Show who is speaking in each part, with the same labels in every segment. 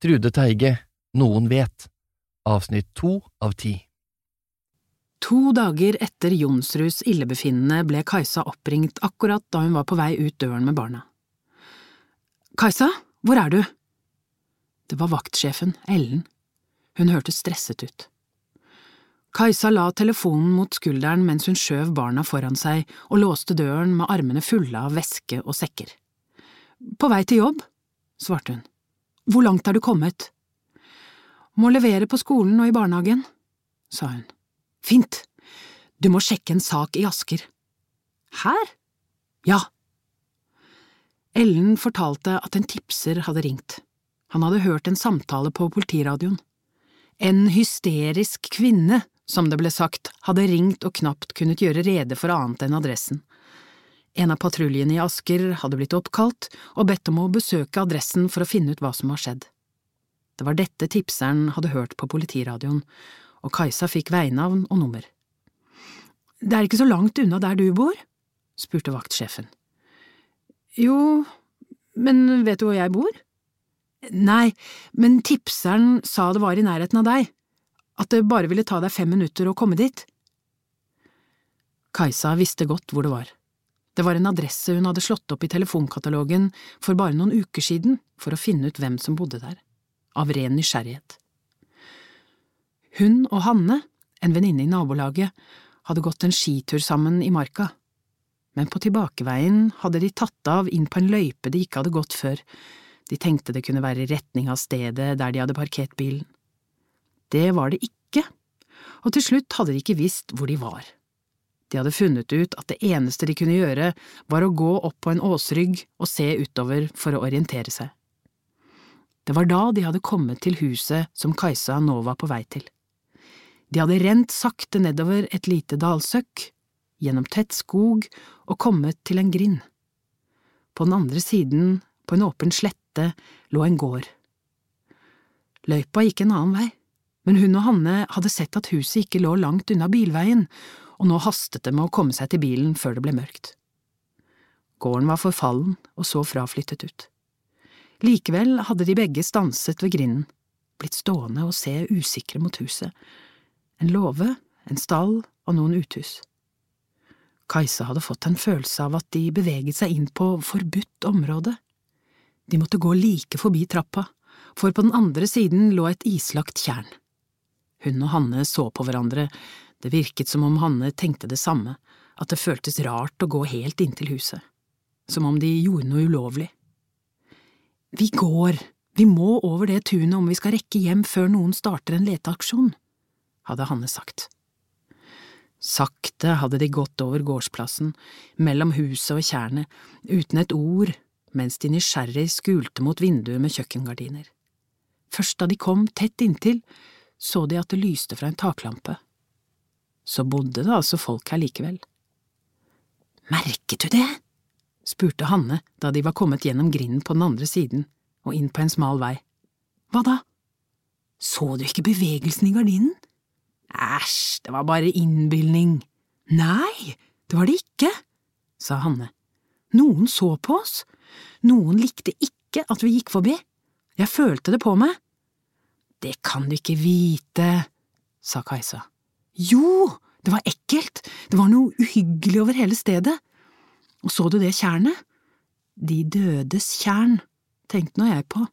Speaker 1: Trude Teige, Noen vet, avsnitt to av ti.
Speaker 2: To dager etter Jonsruds illebefinnende ble Kajsa oppringt akkurat da hun var på vei ut døren med barna. Kajsa, hvor er du? Det var vaktsjefen, Ellen. Hun hørtes stresset ut. Kajsa la telefonen mot skulderen mens hun skjøv barna foran seg og låste døren med armene fulle av væske og sekker. På vei til jobb, svarte hun. Hvor langt er du kommet? Må levere på skolen og i barnehagen, sa hun. Fint, du må sjekke en sak i Asker. Her? Ja. Ellen fortalte at en tipser hadde ringt. Han hadde hørt en samtale på politiradioen. En hysterisk kvinne, som det ble sagt, hadde ringt og knapt kunnet gjøre rede for annet enn adressen. En av patruljene i Asker hadde blitt oppkalt og bedt om å besøke adressen for å finne ut hva som var skjedd. Det var dette tipseren hadde hørt på politiradioen, og Kajsa fikk veinavn og nummer. Det er ikke så langt unna der du bor? spurte vaktsjefen. Jo, men vet du hvor jeg bor? Nei, men tipseren sa det var i nærheten av deg, at det bare ville ta deg fem minutter å komme dit. Kajsa visste godt hvor det var. Det var en adresse hun hadde slått opp i telefonkatalogen for bare noen uker siden for å finne ut hvem som bodde der, av ren nysgjerrighet. Hun og Hanne, en venninne i nabolaget, hadde gått en skitur sammen i marka, men på tilbakeveien hadde de tatt av inn på en løype de ikke hadde gått før, de tenkte det kunne være i retning av stedet der de hadde parkert bilen. Det var det ikke, og til slutt hadde de ikke visst hvor de var. De hadde funnet ut at det eneste de kunne gjøre, var å gå opp på en åsrygg og se utover for å orientere seg. Det var da de hadde kommet til huset som Kajsa nå var på vei til. De hadde rent sakte nedover et lite dalsøkk, gjennom tett skog og kommet til en grind. På den andre siden, på en åpen slette, lå en gård. Løypa gikk en annen vei, men hun og Hanne hadde sett at huset ikke lå langt unna bilveien, og nå hastet det med å komme seg til bilen før det ble mørkt. Gården var forfallen og så fraflyttet ut. Likevel hadde de begge stanset ved grinden, blitt stående og se usikre mot huset, en låve, en stall og noen uthus. Kajsa hadde fått en følelse av at de beveget seg inn på forbudt område. De måtte gå like forbi trappa, for på den andre siden lå et islagt tjern. Hun og Hanne så på hverandre, det virket som om Hanne tenkte det samme, at det føltes rart å gå helt inntil huset, som om de gjorde noe ulovlig. Vi går, vi må over det tunet om vi skal rekke hjem før noen starter en leteaksjon hadde Hanne sagt. Sakte hadde de gått over gårdsplassen, mellom huset og tjernet, uten et ord, mens de nysgjerrig skulte mot vinduet med kjøkkengardiner. Først da de kom tett inntil, så de at det lyste fra en taklampe. Så bodde det altså folk her likevel. Merket du det? spurte Hanne da de var kommet gjennom grinden på den andre siden og inn på en smal vei. Hva da? Så du ikke bevegelsen i gardinen? Æsj, det var bare innbilning. Nei, det var det ikke, sa Hanne. Noen så på oss. Noen likte ikke at vi gikk forbi. Jeg følte det på meg. Det kan du ikke vite, sa Kajsa. Jo, det var ekkelt, det var noe uhyggelig over hele stedet. Og så du det tjernet? De dødes tjern, tenkte nå jeg på.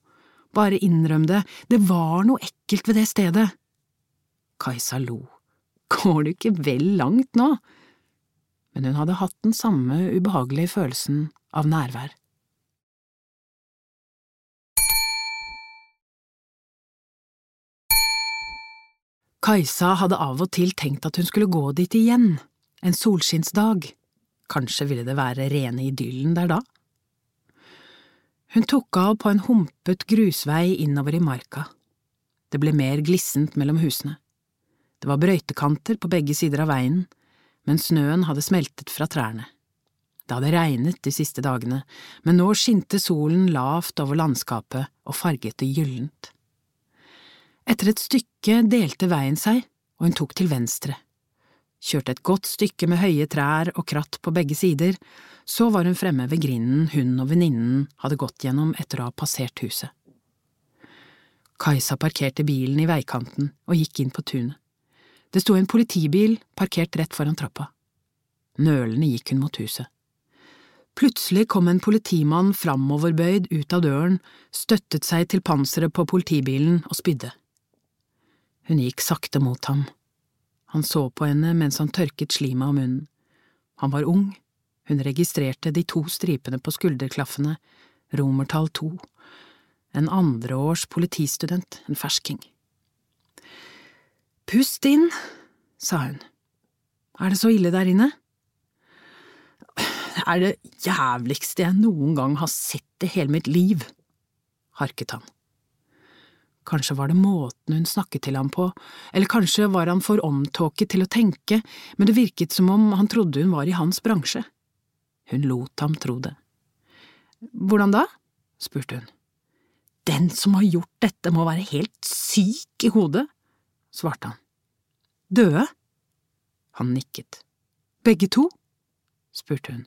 Speaker 2: Bare innrøm det, det var noe ekkelt ved det stedet. Kajsa lo. Går du ikke vel langt nå? Men hun hadde hatt den samme ubehagelige følelsen av nærvær. Kajsa hadde av og til tenkt at hun skulle gå dit igjen, en solskinnsdag, kanskje ville det være rene idyllen der da? Hun tok av på en humpet grusvei innover i marka. Det ble mer glissent mellom husene. Det var brøytekanter på begge sider av veien, men snøen hadde smeltet fra trærne. Det hadde regnet de siste dagene, men nå skinte solen lavt over landskapet og farget det gyllent. Etter et stykke delte veien seg, og hun tok til venstre. Kjørte et godt stykke med høye trær og kratt på begge sider, så var hun fremme ved grinden hun og venninnen hadde gått gjennom etter å ha passert huset. Kajsa parkerte bilen i veikanten og gikk inn på tunet. Det sto en politibil parkert rett foran trappa. Nølende gikk hun mot huset. Plutselig kom en politimann framoverbøyd ut av døren, støttet seg til panseret på politibilen og spydde. Hun gikk sakte mot ham. Han så på henne mens han tørket slimet av munnen. Han var ung, hun registrerte de to stripene på skulderklaffene, romertall to, en andreårs politistudent, en fersking. Pust inn, sa hun. Er det så ille der inne? Det er det jævligste jeg noen gang har sett i hele mitt liv, harket han. Kanskje var det måten hun snakket til ham på, eller kanskje var han for omtåket til å tenke, men det virket som om han trodde hun var i hans bransje. Hun lot ham tro det. Hvordan da? spurte hun. Den som har gjort dette må være helt syk i hodet, svarte han. Døde? Han nikket. Begge to? spurte hun.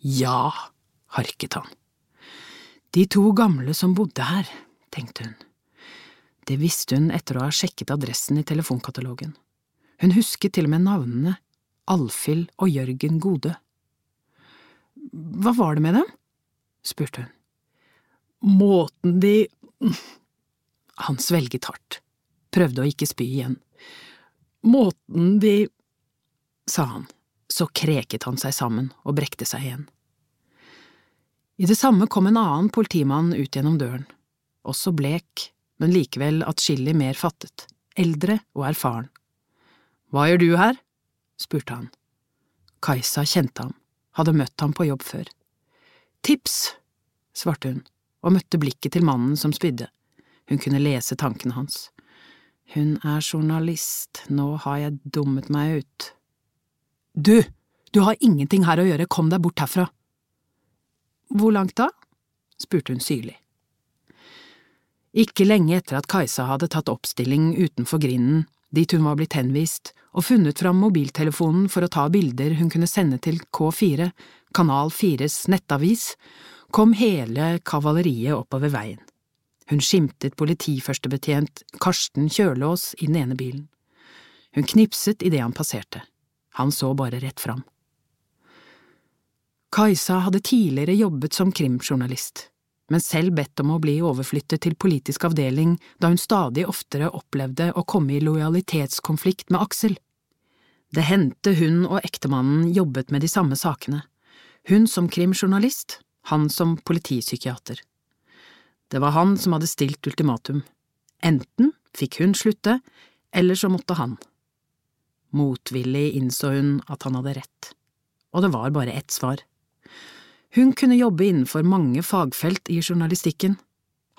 Speaker 2: Ja, harket han. De to gamle som bodde her, tenkte hun. Det visste hun etter å ha sjekket adressen i telefonkatalogen. Hun husket til og med navnene, Alfhild og Jørgen Gode. Hva var det med dem? spurte hun. Måten de… Han svelget hardt, prøvde å ikke spy igjen. Måten de… sa han, så kreket han seg sammen og brekte seg igjen. I det samme kom en annen politimann ut gjennom døren, også blek, men likevel atskillig mer fattet, eldre og erfaren. Hva gjør du her? spurte han. Kajsa kjente ham, hadde møtt ham på jobb før. Tips, svarte hun og møtte blikket til mannen som spydde. Hun kunne lese tankene hans. Hun er journalist, nå har jeg dummet meg ut. Du, du har ingenting her å gjøre, kom deg bort herfra. Hvor langt da? spurte hun syrlig. Ikke lenge etter at Kajsa hadde tatt oppstilling utenfor grinden, dit hun var blitt henvist, og funnet fram mobiltelefonen for å ta bilder hun kunne sende til K4, Kanal 4s nettavis, kom hele kavaleriet oppover veien. Hun skimtet politiførstebetjent Karsten Kjølås i den ene bilen. Hun knipset idet han passerte. Han så bare rett fram. Kajsa hadde tidligere jobbet som krimjournalist, men selv bedt om å bli overflyttet til politisk avdeling da hun stadig oftere opplevde å komme i lojalitetskonflikt med Aksel. Det hendte hun og ektemannen jobbet med de samme sakene, hun som krimjournalist, han som politipsykiater. Det var han som hadde stilt ultimatum. Enten fikk hun slutte, eller så måtte han. Motvillig innså hun at han hadde rett, og det var bare ett svar. Hun kunne jobbe innenfor mange fagfelt i journalistikken.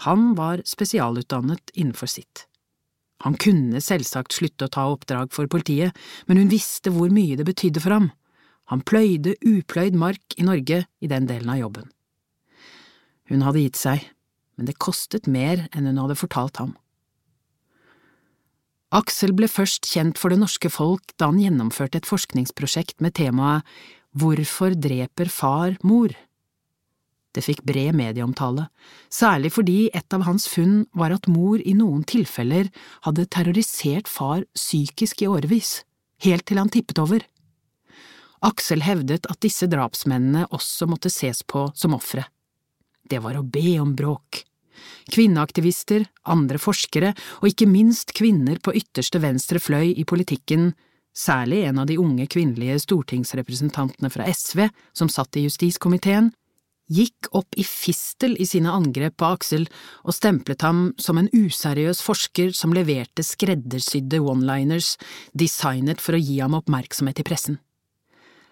Speaker 2: Han var spesialutdannet innenfor sitt. Han kunne selvsagt slutte å ta oppdrag for politiet, men hun visste hvor mye det betydde for ham. Han pløyde upløyd mark i Norge i den delen av jobben. Hun hadde gitt seg, men det kostet mer enn hun hadde fortalt ham. Aksel ble først kjent for det norske folk da han gjennomførte et forskningsprosjekt med temaet Hvorfor dreper far mor? Det fikk bred medieomtale, særlig fordi et av hans funn var at mor i noen tilfeller hadde terrorisert far psykisk i årevis, helt til han tippet over. Aksel hevdet at disse drapsmennene også måtte ses på som ofre. Det var å be om bråk. Kvinneaktivister, andre forskere og ikke minst kvinner på ytterste venstre fløy i politikken, særlig en av de unge kvinnelige stortingsrepresentantene fra SV som satt i justiskomiteen, gikk opp i fistel i sine angrep på Aksel og stemplet ham som en useriøs forsker som leverte skreddersydde one-liners designet for å gi ham oppmerksomhet i pressen.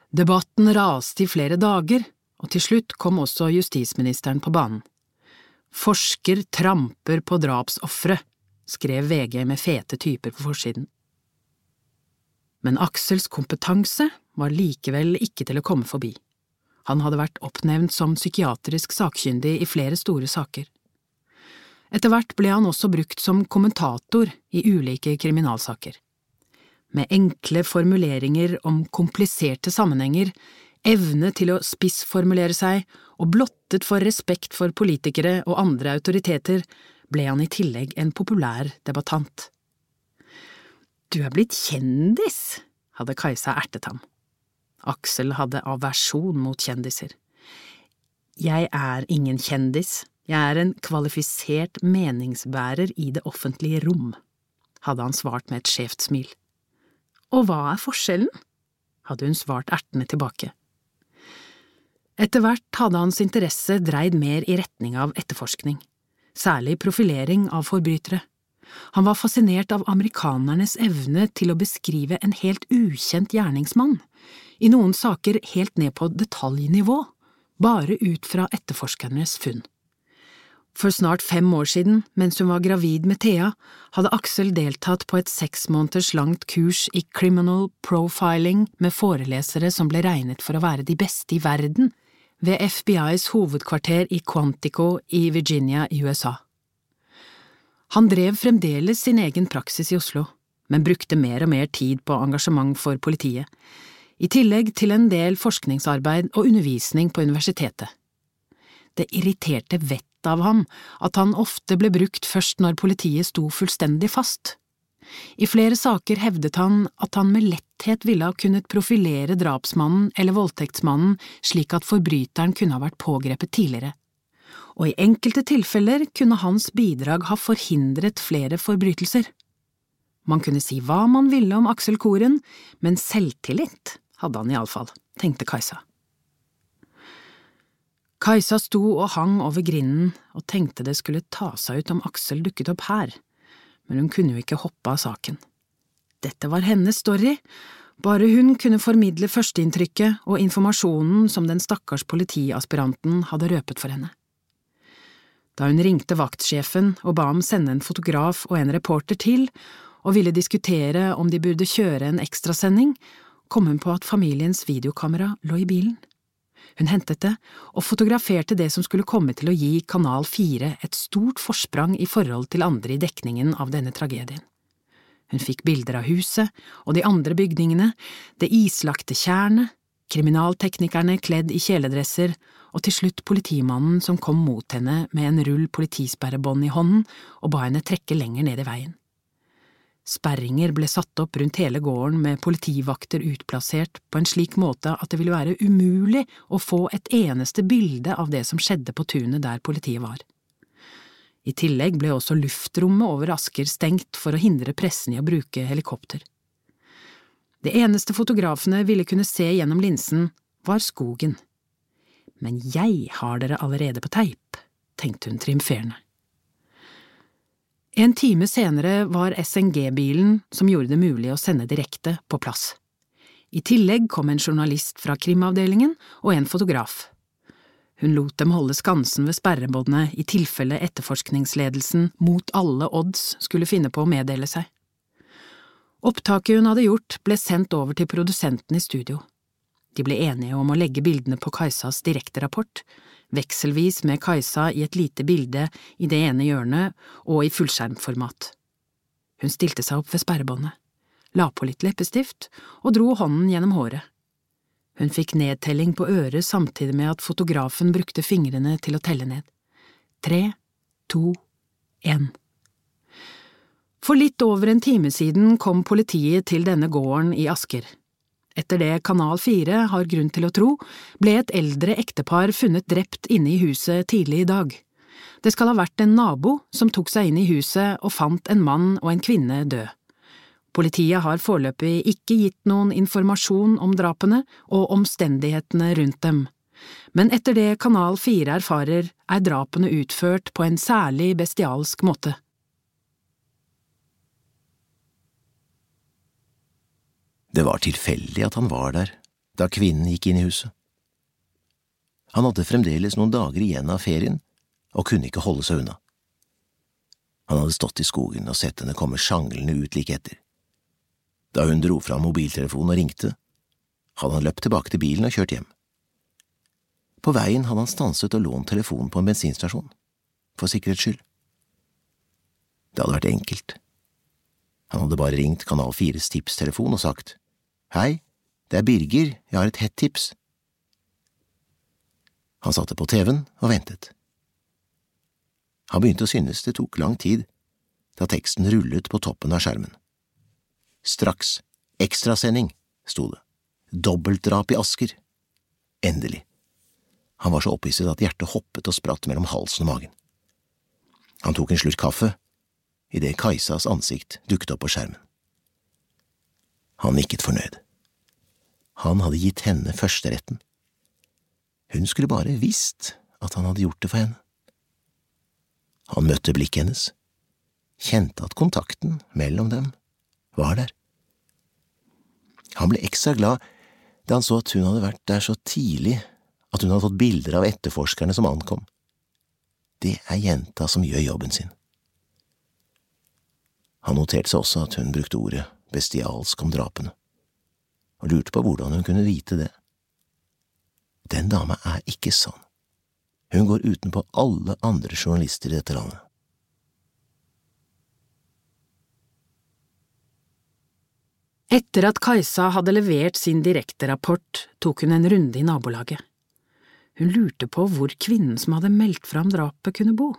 Speaker 2: Debatten raste i flere dager, og til slutt kom også justisministeren på banen. Forsker tramper på drapsofre, skrev VG med fete typer på forsiden. Men Aksels kompetanse var likevel ikke til å komme forbi. Han hadde vært oppnevnt som psykiatrisk sakkyndig i flere store saker. Etter hvert ble han også brukt som kommentator i ulike kriminalsaker. Med enkle formuleringer om kompliserte sammenhenger evne til å spissformulere seg og blottet for respekt for politikere og andre autoriteter, ble han i tillegg en populær debattant. Du er blitt kjendis, hadde Kajsa ertet ham. Aksel hadde aversjon mot kjendiser. Jeg er ingen kjendis, jeg er en kvalifisert meningsbærer i det offentlige rom, hadde han svart med et skjevt smil. Og hva er forskjellen? hadde hun svart ertende tilbake. Etter hvert hadde hans interesse dreid mer i retning av etterforskning, særlig profilering av forbrytere. Han var fascinert av amerikanernes evne til å beskrive en helt ukjent gjerningsmann, i noen saker helt ned på detaljnivå, bare ut fra etterforskernes funn. For snart fem år siden, mens hun var gravid med Thea, hadde Aksel deltatt på et seks måneders langt kurs i criminal profiling med forelesere som ble regnet for å være de beste i verden, ved FBIs hovedkvarter i Quantico i Virginia USA. Han drev fremdeles sin egen praksis i Oslo, men brukte mer og mer tid på engasjement for politiet, i tillegg til en del forskningsarbeid og undervisning på universitetet. Det irriterte vettet av ham at han ofte ble brukt først når politiet sto fullstendig fast. I flere saker hevdet han at han med letthet ville ha kunnet profilere drapsmannen eller voldtektsmannen slik at forbryteren kunne ha vært pågrepet tidligere og i enkelte tilfeller kunne hans bidrag ha forhindret flere forbrytelser. Man kunne si hva man ville om Aksel Koren, men selvtillit hadde han iallfall, tenkte Kajsa. Kajsa sto og hang over grinden og tenkte det skulle ta seg ut om Aksel dukket opp her, men hun kunne jo ikke hoppe av saken. Dette var hennes story, bare hun kunne formidle førsteinntrykket og informasjonen som den stakkars politiaspiranten hadde røpet for henne. Da hun ringte vaktsjefen og ba om sende en fotograf og en reporter til, og ville diskutere om de burde kjøre en ekstrasending, kom hun på at familiens videokamera lå i bilen. Hun hentet det og fotograferte det som skulle komme til å gi Kanal 4 et stort forsprang i forhold til andre i dekningen av denne tragedien. Hun fikk bilder av huset og de andre bygningene, det islagte tjernet, kriminalteknikerne kledd i kjeledresser og til slutt politimannen som kom mot henne med en rull politisperrebånd i hånden og ba henne trekke lenger ned i veien. Sperringer ble satt opp rundt hele gården med politivakter utplassert på en slik måte at det ville være umulig å få et eneste bilde av det som skjedde på tunet der politiet var. I tillegg ble også luftrommet over Asker stengt for å hindre pressen i å bruke helikopter. Det eneste fotografene ville kunne se gjennom linsen, var skogen. Men jeg har dere allerede på teip, tenkte hun triumferende. En time senere var SNG-bilen som gjorde det mulig å sende direkte, på plass. I tillegg kom en journalist fra krimavdelingen og en fotograf. Hun lot dem holde skansen ved sperrebåndet i tilfelle etterforskningsledelsen mot alle odds skulle finne på å meddele seg. Opptaket hun hadde gjort, ble sendt over til produsenten i studio. De ble enige om å legge bildene på Kajsas direkterapport, vekselvis med Kajsa i et lite bilde i det ene hjørnet og i fullskjermformat. Hun stilte seg opp ved sperrebåndet, la på litt leppestift og dro hånden gjennom håret. Hun fikk nedtelling på øret samtidig med at fotografen brukte fingrene til å telle ned. Tre, to, én. For litt over en time siden kom politiet til denne gården i Asker. Etter det Kanal 4 har grunn til å tro, ble et eldre ektepar funnet drept inne i huset tidlig i dag. Det skal ha vært en nabo som tok seg inn i huset og fant en mann og en kvinne død. Politiet har foreløpig ikke gitt noen informasjon om drapene og omstendighetene rundt dem, men etter det Kanal 4 erfarer, er drapene utført på en særlig bestialsk måte.
Speaker 3: Det var tilfeldig at han var der da kvinnen gikk inn i huset. Han hadde fremdeles noen dager igjen av ferien og kunne ikke holde seg unna. Han hadde stått i skogen og sett henne komme sjanglende ut like etter. Da hun dro fram mobiltelefonen og ringte, hadde han løpt tilbake til bilen og kjørt hjem. På veien hadde han stanset og lånt telefonen på en bensinstasjon, for sikkerhets skyld. Det hadde vært enkelt. Han hadde bare ringt Kanal 4s tipstelefon og sagt Hei, det er Birger, jeg har et hett tips. Han satte på TV-en og ventet. Han begynte å synes det tok lang tid da teksten rullet på toppen av skjermen. Straks, ekstrasending, sto det. Dobbeltdrap i Asker. Endelig. Han var så opphisset at hjertet hoppet og spratt mellom halsen og magen. Han tok en slurk kaffe idet Kajsas ansikt dukket opp på skjermen. Han nikket fornøyd. Han hadde gitt henne førsteretten. Hun skulle bare visst at han hadde gjort det for henne. Han møtte blikket hennes, kjente at kontakten mellom dem var der. Han ble ekstra glad da han så at hun hadde vært der så tidlig at hun hadde fått bilder av etterforskerne som ankom. Det er jenta som gjør jobben sin. Han noterte seg også at hun brukte ordet bestialsk om drapene, og lurte på hvordan hun kunne vite det. Den dama er ikke sånn. Hun går utenpå alle andre journalister i dette landet.
Speaker 2: Etter at Kajsa hadde levert sin direkterapport, tok hun en runde i nabolaget. Hun lurte på hvor kvinnen som hadde meldt fram drapet, kunne bo.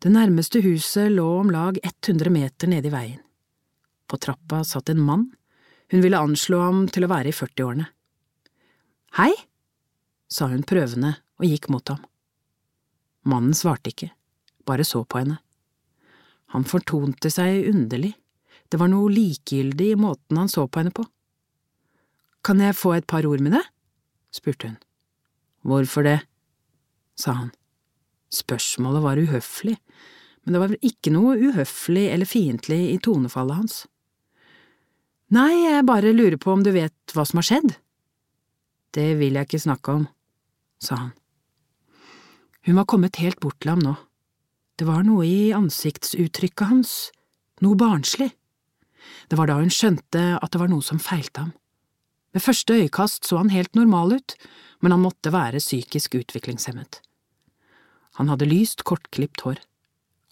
Speaker 2: Det nærmeste huset lå om lag 100 meter nede i veien. På trappa satt en mann, hun ville anslå ham til å være i 40-årene. Hei, sa hun prøvende og gikk mot ham. Mannen svarte ikke, bare så på henne. Han fortonte seg underlig, det var noe likegyldig i måten han så på henne på. Kan jeg få et par ord med deg? spurte hun. Hvorfor det? sa han. Spørsmålet var uhøflig, men det var ikke noe uhøflig eller fiendtlig i tonefallet hans. Nei, jeg bare lurer på om du vet hva som har skjedd? Det vil jeg ikke snakke om, sa han. Hun var kommet helt bort til ham nå. Det var noe i ansiktsuttrykket hans, noe barnslig. Det var da hun skjønte at det var noe som feilte ham. Ved første øyekast så han helt normal ut, men han måtte være psykisk utviklingshemmet. Han hadde lyst, kortklipt hår.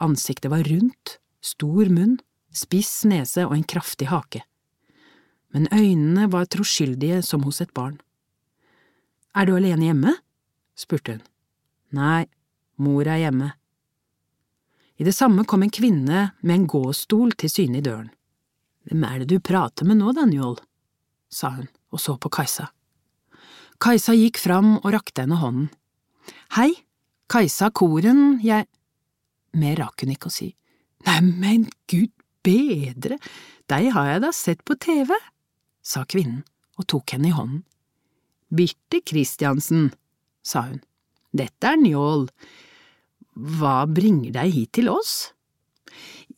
Speaker 2: Ansiktet var rundt, stor munn, spiss nese og en kraftig hake. Men øynene var troskyldige som hos et barn. Er du alene hjemme? spurte hun. Nei, mor er hjemme. I det samme kom en kvinne med en gåstol til syne i døren. Hvem er det du prater med nå, Daniel? sa hun og så på Kajsa. Kajsa gikk fram og rakte henne hånden. Hei, Kajsa Koren, jeg… Mer rakk hun ikke å si. Neimen, gud bedre, deg har jeg da sett på TV, sa kvinnen og tok henne i hånden. Birte Christiansen, sa hun, dette er Njål, hva bringer deg hit til oss?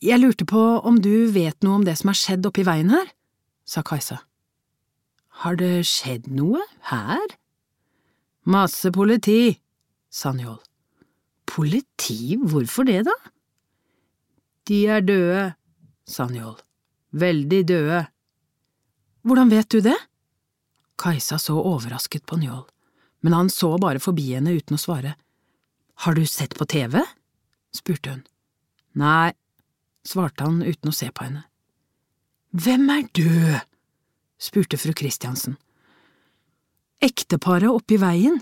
Speaker 2: Jeg lurte på om du vet noe om det som har skjedd oppi veien her, sa Kajsa. Har det skjedd noe her? Masse politi, sa Njål. Politi, hvorfor det, da? De er døde, sa Njål. Veldig døde. Hvordan vet du det? Kajsa så overrasket på Njål, men han så bare forbi henne uten å svare. Har du sett på TV? spurte hun. Nei, svarte han uten å se på henne. Hvem er død? spurte fru Christiansen. Ekteparet oppi veien.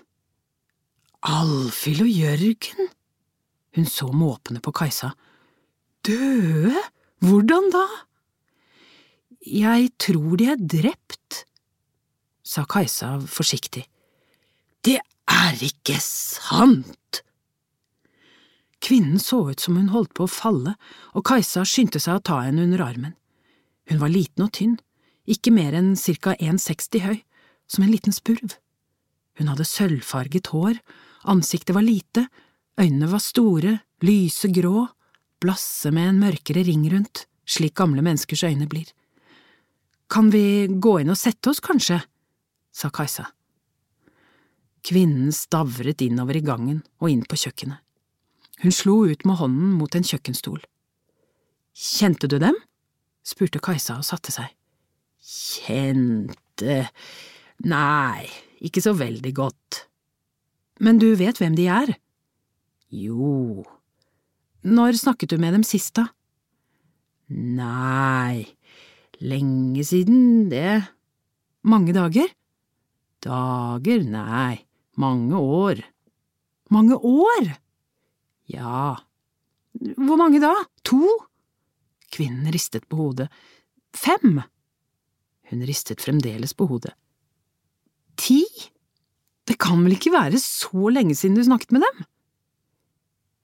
Speaker 2: Alfhild og Jørgen? Hun så måpende på Kajsa. Døde? Hvordan da? Jeg tror de er drept, sa Kajsa forsiktig. Det er ikke sant! Kvinnen så ut som hun holdt på å falle, og Kajsa skyndte seg å ta henne under armen. Hun var liten og tynn, ikke mer enn ca 1,60 høy, som en liten spurv. Hun hadde sølvfarget hår, ansiktet var lite, øynene var store, lyse grå, blasse med en mørkere ring rundt, slik gamle menneskers øyne blir. Kan vi gå inn og sette oss, kanskje? sa Kajsa. Kvinnen stavret innover i gangen og inn på kjøkkenet. Hun slo ut med hånden mot en kjøkkenstol. Kjente du dem? spurte Kajsa og satte seg. Kjente… nei, ikke så veldig godt. Men du vet hvem de er? Jo. Når snakket du med dem sist, da? Nei, lenge siden, det. Mange dager? Dager, nei, mange år. Mange år? Ja, Hvor mange da? To? Kvinnen ristet på hodet. Fem? Hun ristet fremdeles på hodet. Ti? Det kan vel ikke være så lenge siden du snakket med dem?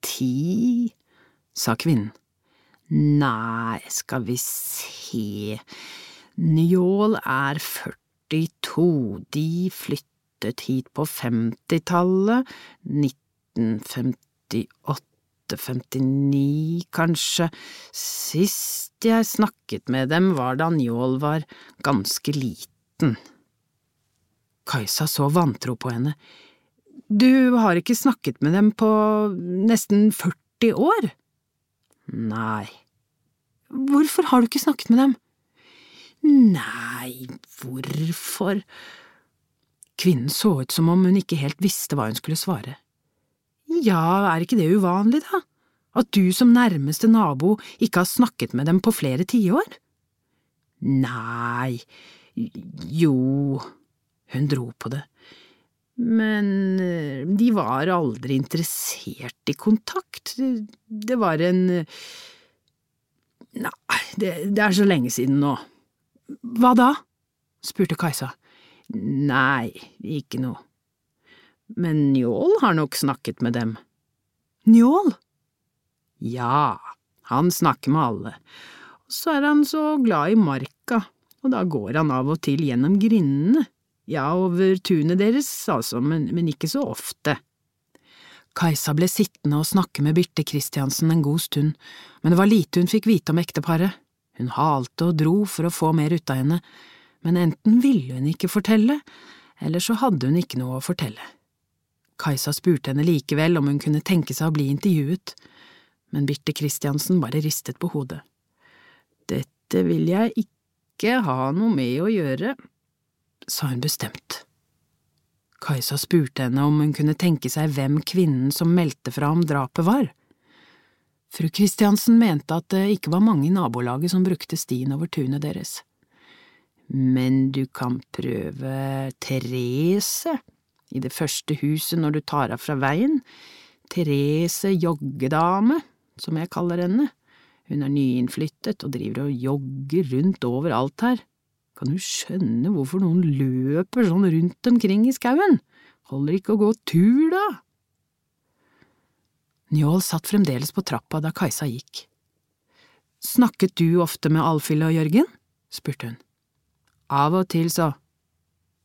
Speaker 2: Ti, sa kvinnen. Nei, skal vi se, Njål er 42, de flyttet hit på femtitallet, 1958–59 kanskje, sist jeg snakket med dem var da Njål var ganske liten. Kajsa så vantro på henne. Du har ikke snakket med dem på nesten 40 år? Nei. Hvorfor har du ikke snakket med dem? Nei, hvorfor… Kvinnen så ut som om hun ikke helt visste hva hun skulle svare. Ja, er ikke det uvanlig, da? At du som nærmeste nabo ikke har snakket med dem på flere tiår? Nei, jo, hun dro på det, men eh, de var aldri interessert i kontakt, det var en… Nei, det, det er så lenge siden nå. Hva da? spurte Kajsa. Nei, ikke noe. Men Njål har nok snakket med dem. Njål? Ja, han snakker med alle. Så er han så glad i marka, og da går han av og til gjennom grindene. Ja, over tunet deres, altså, men, men ikke så ofte. Kajsa ble sittende og snakke med Birte Kristiansen en god stund, men det var lite hun fikk vite om ekteparet. Hun halte og dro for å få mer ut av henne, men enten ville hun ikke fortelle, eller så hadde hun ikke noe å fortelle. Kajsa spurte henne likevel om hun kunne tenke seg å bli intervjuet, men Birte Kristiansen bare ristet på hodet. Dette vil jeg ikke ha noe med å gjøre, sa hun bestemt. Kajsa spurte henne om hun kunne tenke seg hvem kvinnen som meldte fra om drapet var. Fru Kristiansen mente at det ikke var mange i nabolaget som brukte stien over tunet deres. Men du kan prøve Therese i det første huset når du tar av fra veien, Therese joggedame, som jeg kaller henne. Hun er nyinnflyttet og driver og jogger rundt overalt her. Kan du skjønne hvorfor noen løper sånn rundt omkring i skauen? Holder ikke å gå tur, da? Njål satt fremdeles på trappa da Kajsa gikk. Snakket du ofte med Alfhild og Jørgen? spurte hun. Av og til, så.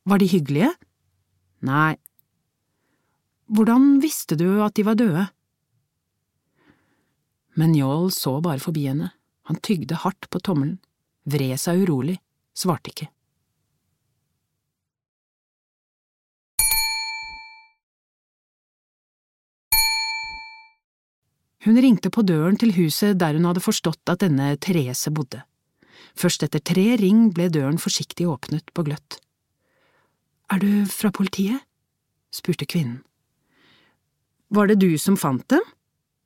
Speaker 2: Var de hyggelige? Nei. Hvordan visste du at de var døde? Men Njål så bare forbi henne, han tygde hardt på tommelen, vred seg urolig, svarte ikke. Hun ringte på døren til huset der hun hadde forstått at denne Therese bodde. Først etter tre ring ble døren forsiktig åpnet på gløtt. Er du fra politiet? spurte kvinnen. Var det du som fant dem?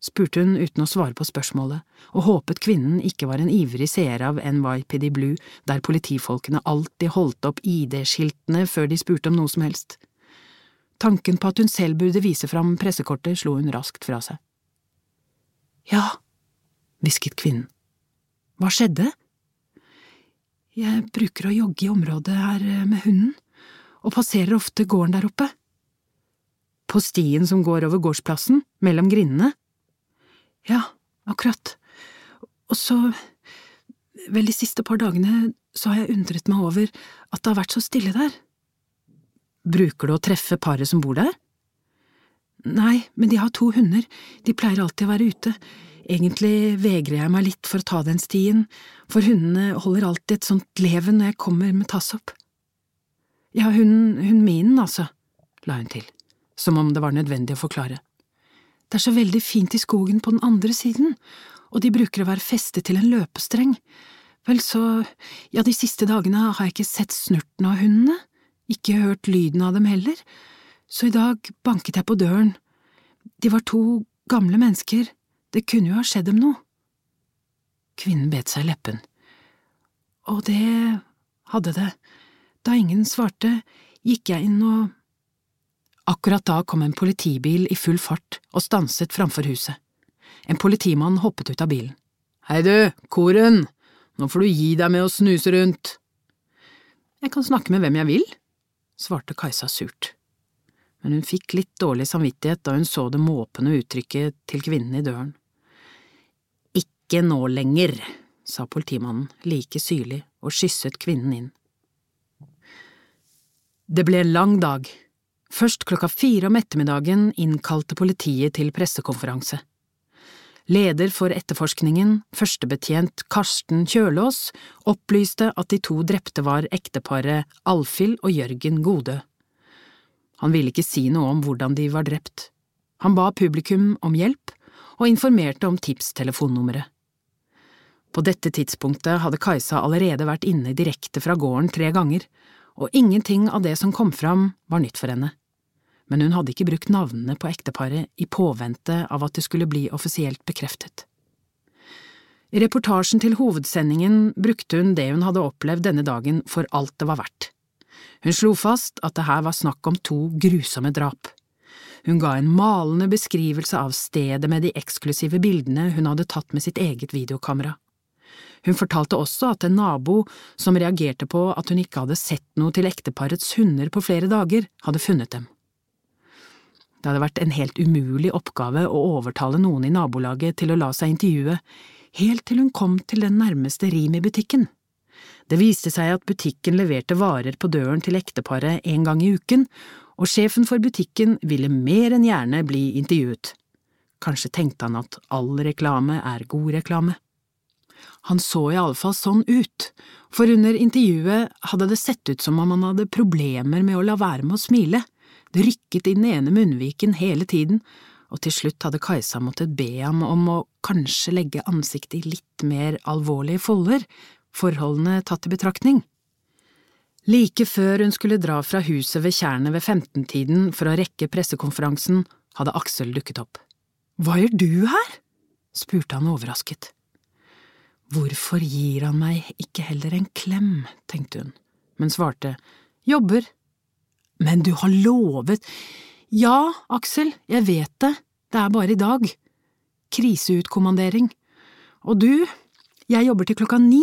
Speaker 2: Spurte hun uten å svare på spørsmålet, og håpet kvinnen ikke var en ivrig seer av NYPD Blue, der politifolkene alltid holdt opp ID-skiltene før de spurte om noe som helst. Tanken på at hun selv burde vise fram pressekortet slo hun raskt fra seg. Ja, hvisket kvinnen. Hva skjedde? Jeg bruker å jogge i området her eh, med hunden, og passerer ofte gården der oppe. På stien som går over gårdsplassen, mellom grindene? Ja, akkurat. Og så, vel de siste par dagene så har jeg undret meg over at det har vært så stille der. Bruker du å treffe paret som bor der? Nei, men de har to hunder, de pleier alltid å være ute. Egentlig vegrer jeg meg litt for å ta den stien, for hundene holder alltid et sånt leven når jeg kommer med tassopp. Ja, hunden, hunden min, altså, la hun til, som om det var nødvendig å forklare. Det er så veldig fint i skogen på den andre siden, og de bruker å være festet til en løpestreng. Vel, så, ja, de siste dagene har jeg ikke sett snurten av hundene, ikke hørt lyden av dem heller så i dag banket jeg på døren. De var to gamle mennesker, det kunne jo ha skjedd dem noe. Kvinnen bet seg i leppen. Og det hadde det. Da ingen svarte, gikk jeg inn og… Akkurat da kom en politibil i full fart og stanset framfor huset. En politimann hoppet ut av bilen. Hei du, Koren, nå får du gi deg med å snuse rundt. Jeg kan snakke med hvem jeg vil, svarte Kajsa surt. Men hun fikk litt dårlig samvittighet da hun så det måpende uttrykket til kvinnen i døren. Ikke nå lenger, sa politimannen like syrlig og kysset kvinnen inn. Det ble en lang dag. Først klokka fire om ettermiddagen innkalte politiet til pressekonferanse. Leder for etterforskningen, førstebetjent Karsten Kjølås, opplyste at de to drepte var ekteparet Alfhild og Jørgen Godø. Han ville ikke si noe om hvordan de var drept. Han ba publikum om hjelp, og informerte om tipstelefonnummeret. På dette tidspunktet hadde Kajsa allerede vært inne direkte fra gården tre ganger, og ingenting av det som kom fram var nytt for henne. Men hun hadde ikke brukt navnene på ekteparet i påvente av at det skulle bli offisielt bekreftet. I reportasjen til hovedsendingen brukte hun det hun hadde opplevd denne dagen for alt det var verdt. Hun slo fast at det her var snakk om to grusomme drap. Hun ga en malende beskrivelse av stedet med de eksklusive bildene hun hadde tatt med sitt eget videokamera. Hun fortalte også at en nabo som reagerte på at hun ikke hadde sett noe til ekteparets hunder på flere dager, hadde funnet dem. Det hadde vært en helt umulig oppgave å overtale noen i nabolaget til å la seg intervjue, helt til hun kom til den nærmeste Rimi-butikken. Det viste seg at butikken leverte varer på døren til ekteparet en gang i uken, og sjefen for butikken ville mer enn gjerne bli intervjuet. Kanskje tenkte han at all reklame er god reklame. Han så i alle fall sånn ut, for under intervjuet hadde det sett ut som om han hadde problemer med å la være med å smile, det rykket i den ene munnviken hele tiden, og til slutt hadde Kajsa måttet be ham om å kanskje legge ansiktet i litt mer alvorlige folder, forholdene tatt i betraktning. Like før hun skulle dra fra huset ved tjernet ved 15-tiden for å rekke pressekonferansen, hadde Aksel dukket opp. Hva gjør du her? spurte han overrasket. Hvorfor gir han meg ikke heller en klem, tenkte hun, men svarte jobber. Men du har lovet… Ja, Aksel, jeg vet det, det er bare i dag. Kriseutkommandering. Og du, jeg jobber til klokka ni,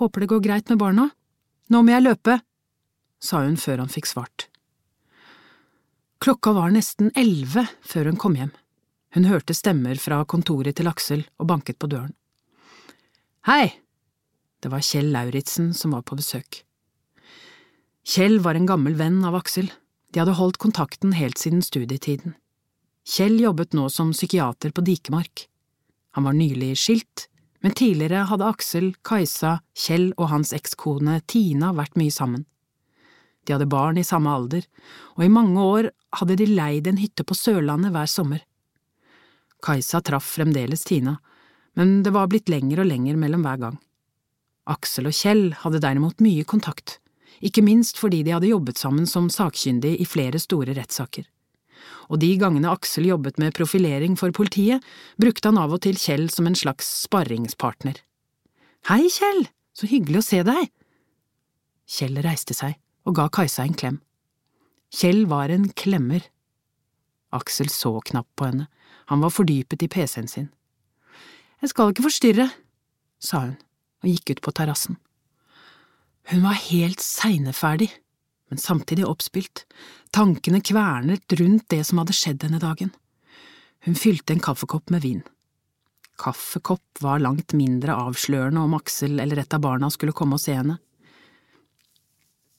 Speaker 2: håper det går greit med barna. Nå må jeg løpe, sa hun før han fikk svart. Klokka var nesten elleve før hun kom hjem. Hun hørte stemmer fra kontoret til Aksel og banket på døren. Hei! Det var Kjell Lauritzen som var på besøk. Kjell var en gammel venn av Aksel, de hadde holdt kontakten helt siden studietiden. Kjell jobbet nå som psykiater på Dikemark. Han var nylig skilt, men tidligere hadde Aksel, Kajsa, Kjell og hans ekskone Tina vært mye sammen. De hadde barn i samme alder, og i mange år hadde de leid en hytte på Sørlandet hver sommer. Kajsa traff fremdeles Tina, men det var blitt lenger og lenger mellom hver gang. Aksel og Kjell hadde derimot mye kontakt, ikke minst fordi de hadde jobbet sammen som sakkyndig i flere store rettssaker. Og de gangene Aksel jobbet med profilering for politiet, brukte han av og til Kjell som en slags sparringspartner. Hei, Kjell, så hyggelig å se deg! Kjell reiste seg og ga Kajsa en klem. Kjell var en klemmer. Aksel så knapt på henne, han var fordypet i pc-en sin. Jeg skal ikke forstyrre, sa hun og gikk ut på terrassen. Hun var helt seineferdig, men samtidig oppspilt, tankene kvernet rundt det som hadde skjedd denne dagen. Hun fylte en kaffekopp med vin. Kaffekopp var langt mindre avslørende om Aksel eller et av barna skulle komme og se henne.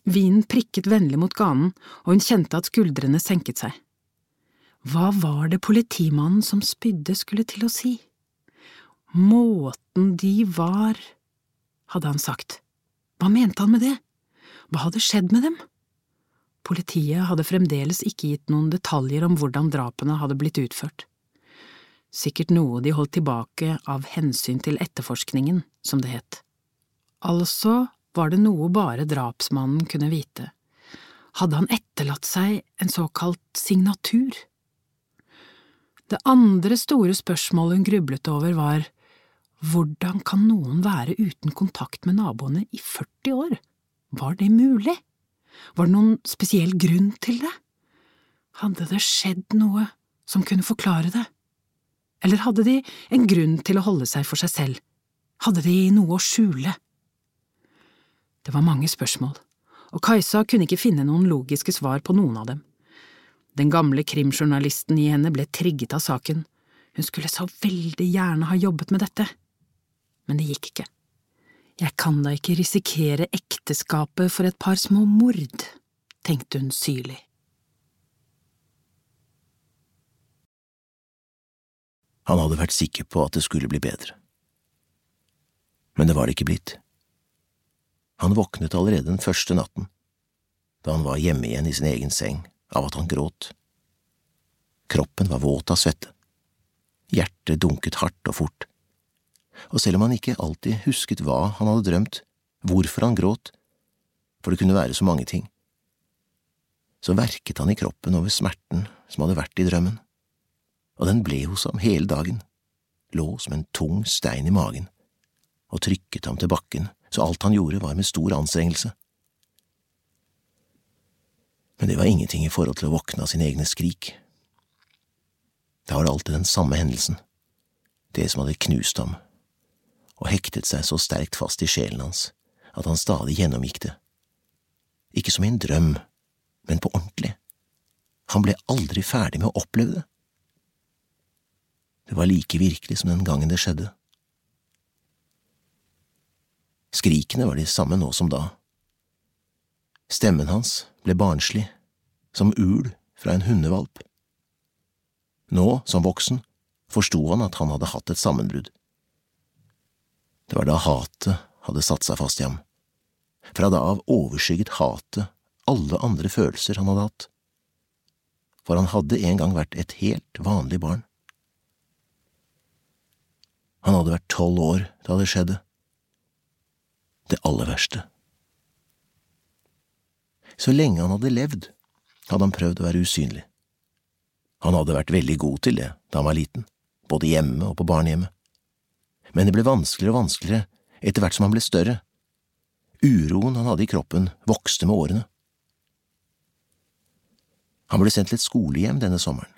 Speaker 2: Vinen prikket vennlig mot ganen, og hun kjente at skuldrene senket seg. Hva var det politimannen som spydde skulle til å si? Måten de var… hadde han sagt. Hva mente han med det? Hva hadde skjedd med dem? Politiet hadde fremdeles ikke gitt noen detaljer om hvordan drapene hadde blitt utført. Sikkert noe de holdt tilbake av hensyn til etterforskningen, som det het. Altså var det noe bare drapsmannen kunne vite. Hadde han etterlatt seg en såkalt signatur? Det andre store spørsmålet hun grublet over, var hvordan kan noen være uten kontakt med naboene i 40 år? Var det mulig? Var det noen spesiell grunn til det? Hadde det skjedd noe som kunne forklare det? eller hadde de en grunn til å holde seg for seg selv, hadde de noe å skjule? Det var mange spørsmål, og Kajsa kunne ikke finne noen logiske svar på noen av dem. Den gamle krimjournalisten i henne ble trigget av saken, hun skulle så veldig gjerne ha jobbet med dette, men det gikk ikke. Jeg kan da ikke risikere ekteskapet for et par små mord, tenkte hun syrlig.
Speaker 3: Han hadde vært sikker på at det skulle bli bedre. Men det var det ikke blitt. Han våknet allerede den første natten, da han var hjemme igjen i sin egen seng, av at han gråt. Kroppen var våt av svette. Hjertet dunket hardt og fort. Og selv om han ikke alltid husket hva han hadde drømt, hvorfor han gråt, for det kunne være så mange ting, så verket han i kroppen over smerten som hadde vært i drømmen og den ble hos ham hele dagen, lå som en tung stein i magen, og trykket ham til bakken så alt han gjorde var med stor anstrengelse. Men det var ingenting i forhold til å våkne av sine egne skrik. Da var det alltid den samme hendelsen, det som hadde knust ham, og hektet seg så sterkt fast i sjelen hans at han stadig gjennomgikk det. Ikke som i en drøm, men på ordentlig. Han ble aldri ferdig med å oppleve det. Det var like virkelig som den gangen det skjedde. Skrikene var de samme nå som da. Stemmen hans ble barnslig, som ul fra en hundevalp. Nå, som voksen, forsto han at han hadde hatt et sammenbrudd. Det var da hatet hadde satt seg fast i ham. Fra da av overskygget hatet alle andre følelser han hadde hatt. For han hadde en gang vært et helt vanlig barn. Han hadde vært tolv år da det skjedde. Det aller verste. Så lenge han hadde levd, hadde han prøvd å være usynlig. Han hadde vært veldig god til det da han var liten, både hjemme og på barnehjemmet. Men det ble vanskeligere og vanskeligere etter hvert som han ble større. Uroen han hadde i kroppen, vokste med årene. Han ble sendt til et skolehjem denne sommeren.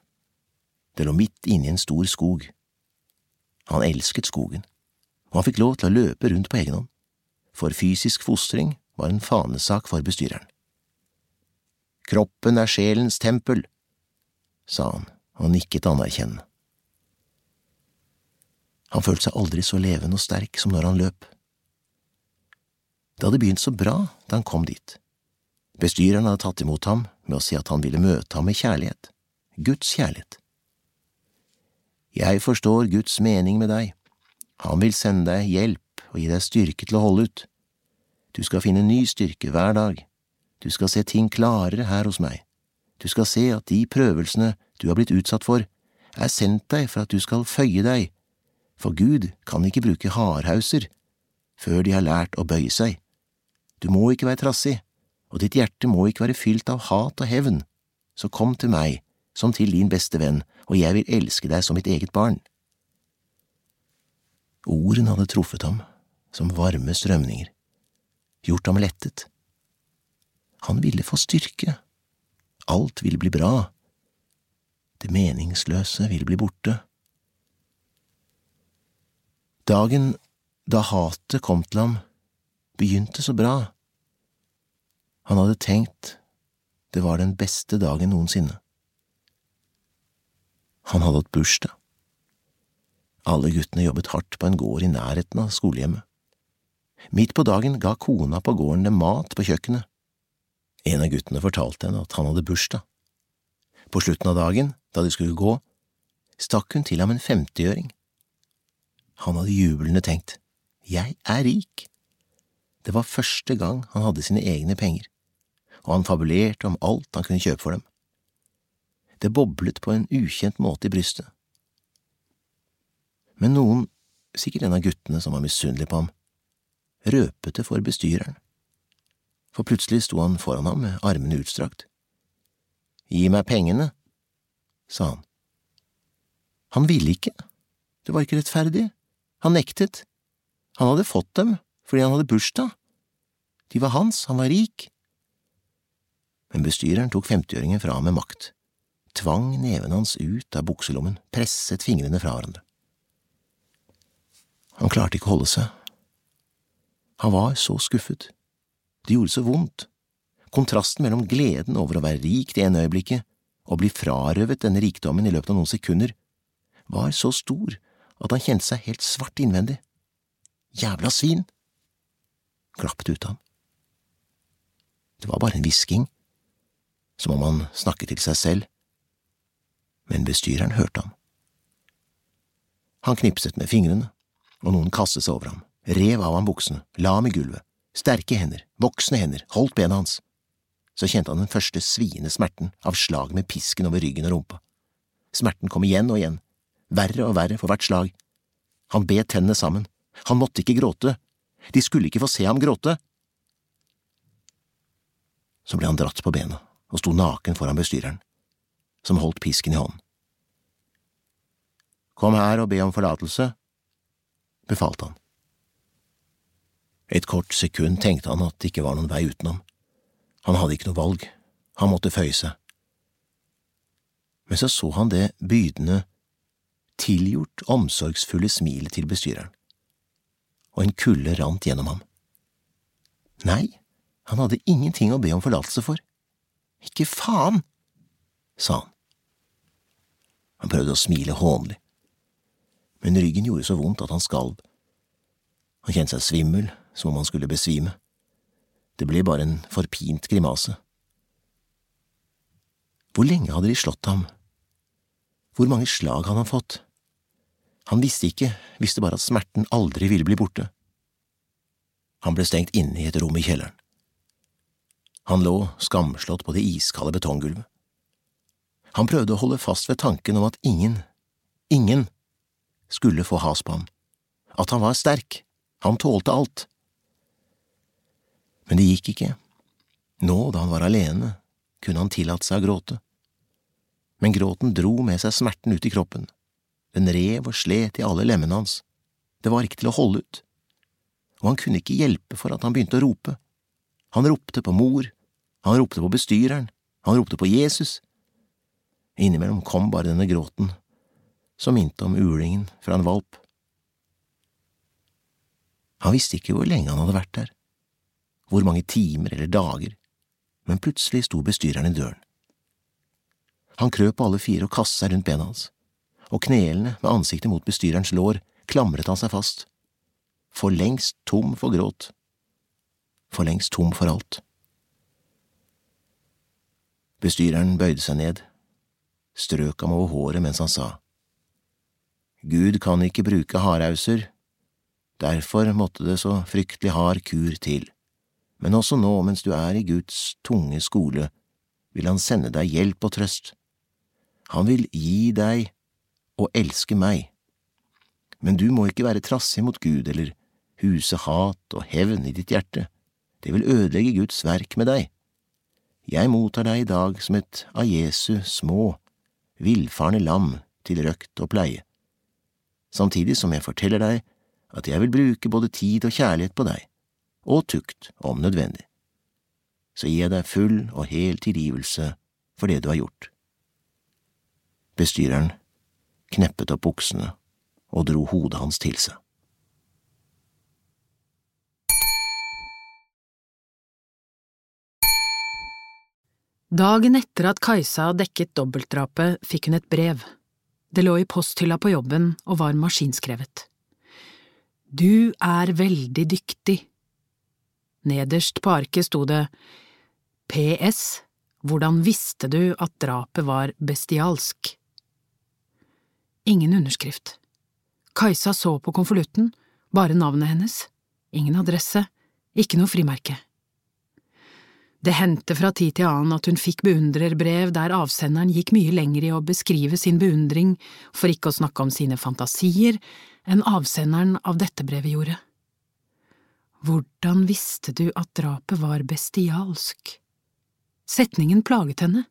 Speaker 3: Det lå midt inne i en stor skog. Han elsket skogen, og han fikk lov til å løpe rundt på egen hånd, for fysisk fostring var en fanesak for bestyreren. Kroppen er sjelens tempel, sa han og nikket anerkjennende. Han følte seg aldri så levende og sterk som når han løp. Det hadde begynt så bra da han kom dit. Bestyreren hadde tatt imot ham med å si at han ville møte ham med kjærlighet, Guds kjærlighet. Jeg forstår Guds mening med deg. Han vil sende deg hjelp og gi deg styrke til å holde ut. Du skal finne ny styrke hver dag. Du skal se ting klarere her hos meg. Du skal se at de prøvelsene du har blitt utsatt for, er sendt deg for at du skal føye deg, for Gud kan ikke bruke hardhauser før de har lært å bøye seg. Du må ikke være trassig, og ditt hjerte må ikke være fylt av hat og hevn, så kom til meg, som til din beste venn, og jeg vil elske deg som mitt eget barn. Ordene hadde truffet ham som varme strømninger, gjort ham lettet. Han ville få styrke, alt ville bli bra, det meningsløse ville bli borte. Dagen da hatet kom til ham, begynte så bra. Han hadde tenkt det var den beste dagen noensinne. Han hadde hatt bursdag. Alle guttene jobbet hardt på en gård i nærheten av skolehjemmet. Midt på dagen ga kona på gården dem mat på kjøkkenet. En av guttene fortalte henne at han hadde bursdag. På slutten av dagen, da de skulle gå, stakk hun til ham en femtiøring. Han hadde jublende tenkt, jeg er rik. Det var første gang han hadde sine egne penger, og han fabulerte om alt han kunne kjøpe for dem. Det boblet på en ukjent måte i brystet. Men noen, sikkert en av guttene som var misunnelig på ham, røpet det for bestyreren, for plutselig sto han foran ham med armene utstrakt. Gi meg pengene, sa han. Han ville ikke, det var ikke rettferdig, han nektet, han hadde fått dem fordi han hadde bursdag, de var hans, han var rik. Men bestyreren tok femtiåringen fra ham med makt tvang neven hans ut av bukselommen, presset fingrene fra hverandre. Han klarte ikke å holde seg. Han var så skuffet. Det gjorde så vondt. Kontrasten mellom gleden over å være rik det ene øyeblikket og bli frarøvet denne rikdommen i løpet av noen sekunder, var så stor at han kjente seg helt svart innvendig. Jævla svin! glappet ut av ham. Det var bare en hvisking, som om han snakket til seg selv, men bestyreren hørte ham. Han knipset med fingrene, og noen kastet seg over ham, rev av ham buksene, la ham i gulvet, sterke hender, voksne hender, holdt bena hans. Så kjente han den første sviende smerten av slag med pisken over ryggen og rumpa. Smerten kom igjen og igjen, verre og verre for hvert slag. Han bet tennene sammen, han måtte ikke gråte, de skulle ikke få se ham gråte. Så ble han dratt på bena og sto naken foran bestyreren, som holdt pisken i hånden. Kom her og be om forlatelse, befalte han. Et kort sekund tenkte han at det ikke var noen vei utenom. Han hadde ikke noe valg, han måtte føye seg. Men så så han det bydende, tilgjort, omsorgsfulle smilet til bestyreren, og en kulde rant gjennom ham. Nei, han hadde ingenting å be om forlatelse for. Ikke faen, sa han. Han prøvde å smile hånlig, men ryggen gjorde så vondt at han skalv. Han kjente seg svimmel, som om han skulle besvime. Det ble bare en forpint grimase. Hvor lenge hadde de slått ham? Hvor mange slag hadde han fått? Han visste ikke, visste bare at smerten aldri ville bli borte. Han ble stengt inne i et rom i kjelleren. Han lå skamslått på det iskalde betonggulvet. Han prøvde å holde fast ved tanken om at ingen, ingen, skulle få has på ham, at han var sterk, han tålte alt. Men det gikk ikke. Nå, da han var alene, kunne han tillate seg å gråte. Men gråten dro med seg smerten ut i kroppen. Den rev og slet i alle lemmene hans. Det var ikke til å holde ut. Og han kunne ikke hjelpe for at han begynte å rope. Han ropte på mor, han ropte på bestyreren, han ropte på Jesus. Innimellom kom bare denne gråten, som minte om ulingen fra en valp. Han visste ikke hvor lenge han hadde vært der, hvor mange timer eller dager, men plutselig sto bestyreren i døren. Han krøp på alle fire og kastet seg rundt bena hans, og knelende med ansiktet mot bestyrerens lår klamret han seg fast, for lengst tom for gråt, for lengst tom for alt. Bestyreren bøyde seg ned, strøk ham over håret mens han sa, Gud kan ikke bruke hardauser, derfor måtte det så fryktelig hard kur til, men også nå mens du er i Guds tunge skole, vil han sende deg hjelp og trøst. Han vil gi deg og elske meg. Men du må ikke være trassig mot Gud eller huse hat og hevn i ditt hjerte, det vil ødelegge Guds verk med deg. Jeg mottar deg i dag som et av Jesu små, villfarne lam til røkt og pleie samtidig som jeg forteller deg at jeg vil bruke både tid og kjærlighet på deg, og tukt om nødvendig. Så gir jeg deg full og hel tilgivelse for det du har gjort. Bestyreren kneppet opp buksene og dro hodet hans til seg.
Speaker 2: Dagen etter at Kajsa dekket dobbeltdrapet, fikk hun et brev. Det lå i posthylla på jobben og var maskinskrevet. Du er veldig dyktig. Nederst på arket sto det PS Hvordan visste du at drapet var bestialsk? Ingen underskrift. Kajsa så på konvolutten, bare navnet hennes, ingen adresse, ikke noe frimerke. Det hendte fra tid til annen at hun fikk beundrerbrev der avsenderen gikk mye lenger i å beskrive sin beundring, for ikke å snakke om sine fantasier, enn avsenderen av dette brevet gjorde. Hvordan visste du at drapet var bestialsk? Setningen plaget henne.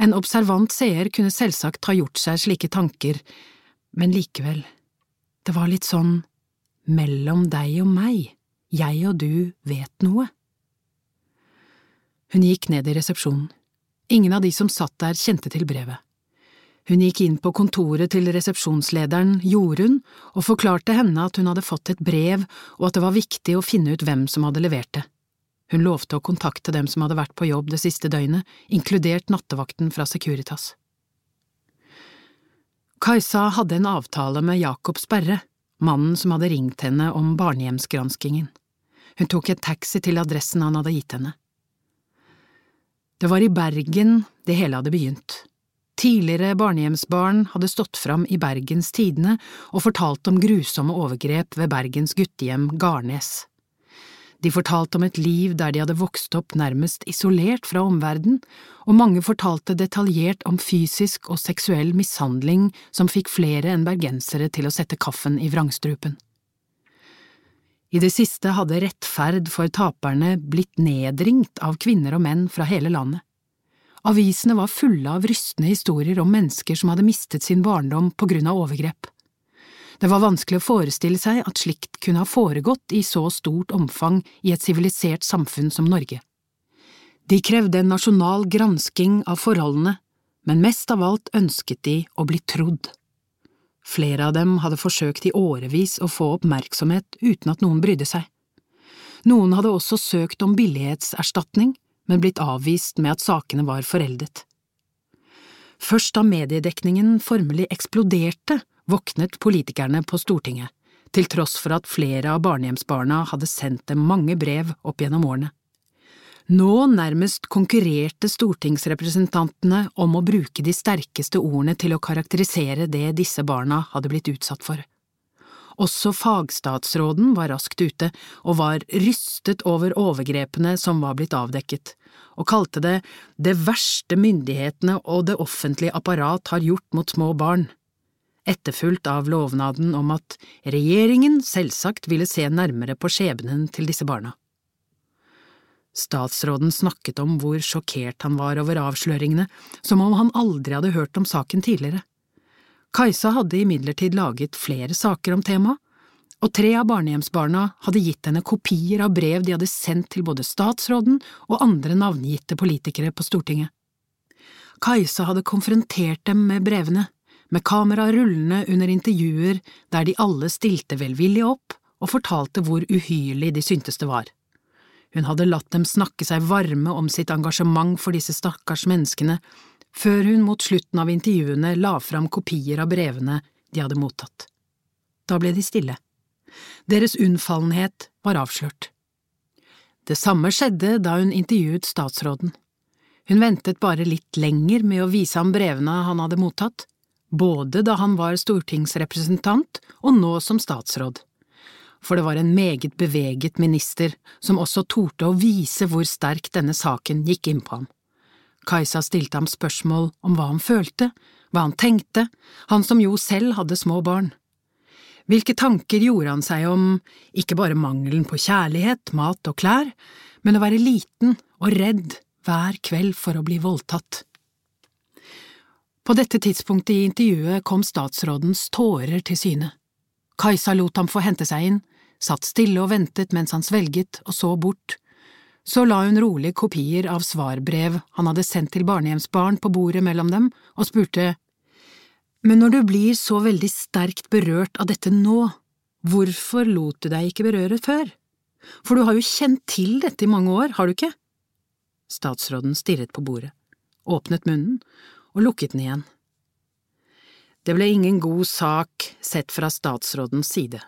Speaker 2: En observant seer kunne selvsagt ha gjort seg slike tanker, men likevel, det var litt sånn mellom deg og meg, jeg og du vet noe. Hun gikk ned i resepsjonen. Ingen av de som satt der kjente til brevet. Hun gikk inn på kontoret til resepsjonslederen, Jorunn, og forklarte henne at hun hadde fått et brev og at det var viktig å finne ut hvem som hadde levert det. Hun lovte å kontakte dem som hadde vært på jobb det siste døgnet, inkludert nattevakten fra Securitas. Kajsa hadde en avtale med Jakob Sperre, mannen som hadde ringt henne om barnehjemsgranskingen. Hun tok en taxi til adressen han hadde gitt henne. Det var i Bergen det hele hadde begynt. Tidligere barnehjemsbarn hadde stått fram i Bergens Tidende og fortalt om grusomme overgrep ved Bergens guttehjem Garnes. De fortalte om et liv der de hadde vokst opp nærmest isolert fra omverdenen, og mange fortalte detaljert om fysisk og seksuell mishandling som fikk flere enn bergensere til å sette kaffen i vrangstrupen. I det siste hadde rettferd for taperne blitt nedringt av kvinner og menn fra hele landet. Avisene var fulle av rystende historier om mennesker som hadde mistet sin barndom på grunn av overgrep. Det var vanskelig å forestille seg at slikt kunne ha foregått i så stort omfang i et sivilisert samfunn som Norge. De krevde en nasjonal gransking av forholdene, men mest av alt ønsket de å bli trodd. Flere av dem hadde forsøkt i årevis å få oppmerksomhet uten at noen brydde seg. Noen hadde også søkt om billighetserstatning, men blitt avvist med at sakene var foreldet. Først da mediedekningen formelig eksploderte, våknet politikerne på Stortinget, til tross for at flere av barnehjemsbarna hadde sendt dem mange brev opp gjennom årene. Nå nærmest konkurrerte stortingsrepresentantene om å bruke de sterkeste ordene til å karakterisere det disse barna hadde blitt utsatt for. Også fagstatsråden var raskt ute og var rystet over overgrepene som var blitt avdekket, og kalte det det verste myndighetene og det offentlige apparat har gjort mot små barn, etterfulgt av lovnaden om at regjeringen selvsagt ville se nærmere på skjebnen til disse barna. Statsråden snakket om hvor sjokkert han var over avsløringene, som om han aldri hadde hørt om saken tidligere. Kajsa hadde imidlertid laget flere saker om temaet, og tre av barnehjemsbarna hadde gitt henne kopier av brev de hadde sendt til både statsråden og andre navngitte politikere på Stortinget. Kajsa hadde konfrontert dem med brevene, med kamera rullende under intervjuer der de alle stilte velvillig opp og fortalte hvor uhyrlig de syntes det var. Hun hadde latt dem snakke seg varme om sitt engasjement for disse stakkars menneskene, før hun mot slutten av intervjuene la fram kopier av brevene de hadde mottatt. Da ble de stille. Deres unnfallenhet var avslørt. Det samme skjedde da hun intervjuet statsråden. Hun ventet bare litt lenger med å vise ham brevene han hadde mottatt, både da han var stortingsrepresentant og nå som statsråd for det var en meget beveget minister som også torde å vise hvor sterk denne saken gikk inn på ham. Kajsa stilte ham spørsmål om hva han følte, hva han tenkte, han som jo selv hadde små barn. Hvilke tanker gjorde han seg om ikke bare mangelen på kjærlighet, mat og klær, men å være liten og redd hver kveld for å bli voldtatt? På dette tidspunktet i intervjuet kom statsrådens tårer til syne. Kajsa lot ham få hente seg inn, satt stille og ventet mens han svelget og så bort. Så la hun rolig kopier av svarbrev han hadde sendt til barnehjemsbarn på bordet mellom dem, og spurte, Men når du blir så veldig sterkt berørt av dette nå, hvorfor lot du deg ikke berøre før? For du har jo kjent til dette i mange år, har du ikke? Statsråden stirret på bordet, åpnet munnen og lukket den igjen. Det ble ingen god sak sett fra statsrådens side.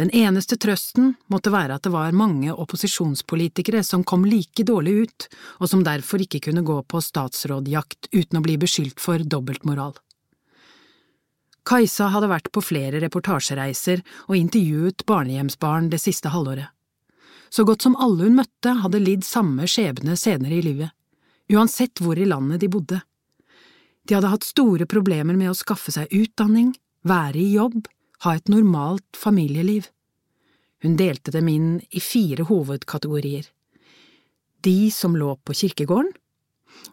Speaker 2: Den eneste trøsten måtte være at det var mange opposisjonspolitikere som kom like dårlig ut, og som derfor ikke kunne gå på statsrådjakt uten å bli beskyldt for dobbeltmoral. Kajsa hadde vært på flere reportasjereiser og intervjuet barnehjemsbarn det siste halvåret. Så godt som alle hun møtte, hadde lidd samme skjebne senere i livet, uansett hvor i landet de bodde. De hadde hatt store problemer med å skaffe seg utdanning, være i jobb, ha et normalt familieliv. Hun delte dem inn i fire hovedkategorier. De som lå på kirkegården,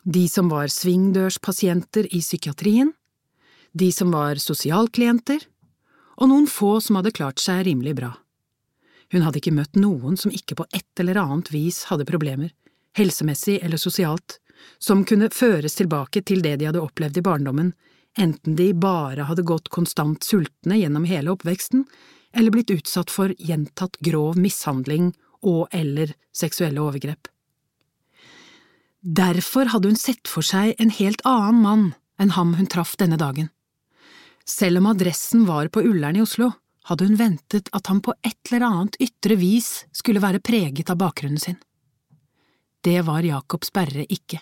Speaker 2: de som var svingdørspasienter i psykiatrien, de som var sosialklienter, og noen få som hadde klart seg rimelig bra. Hun hadde ikke møtt noen som ikke på et eller annet vis hadde problemer, helsemessig eller sosialt, som kunne føres tilbake til det de hadde opplevd i barndommen, enten de bare hadde gått konstant sultne gjennom hele oppveksten, eller blitt utsatt for gjentatt grov mishandling og eller seksuelle overgrep. Derfor hadde hun sett for seg en helt annen mann enn ham hun traff denne dagen. Selv om adressen var på Ullern i Oslo, hadde hun ventet at han på et eller annet ytre vis skulle være preget av bakgrunnen sin. Det var Jakob Sperre ikke.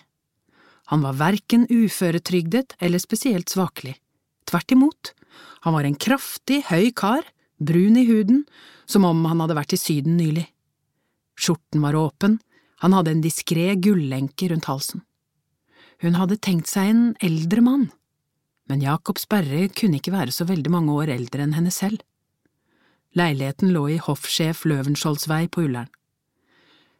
Speaker 2: Han var verken uføretrygdet eller spesielt svakelig. Tvert imot, han var en kraftig, høy kar, brun i huden, som om han hadde vært i Syden nylig. Skjorten var åpen, han hadde en diskré gullenke rundt halsen. Hun hadde tenkt seg en eldre mann, men Jakob Sperre kunne ikke være så veldig mange år eldre enn henne selv. Leiligheten lå i hoffsjef Løvenskiolds vei på Ullern.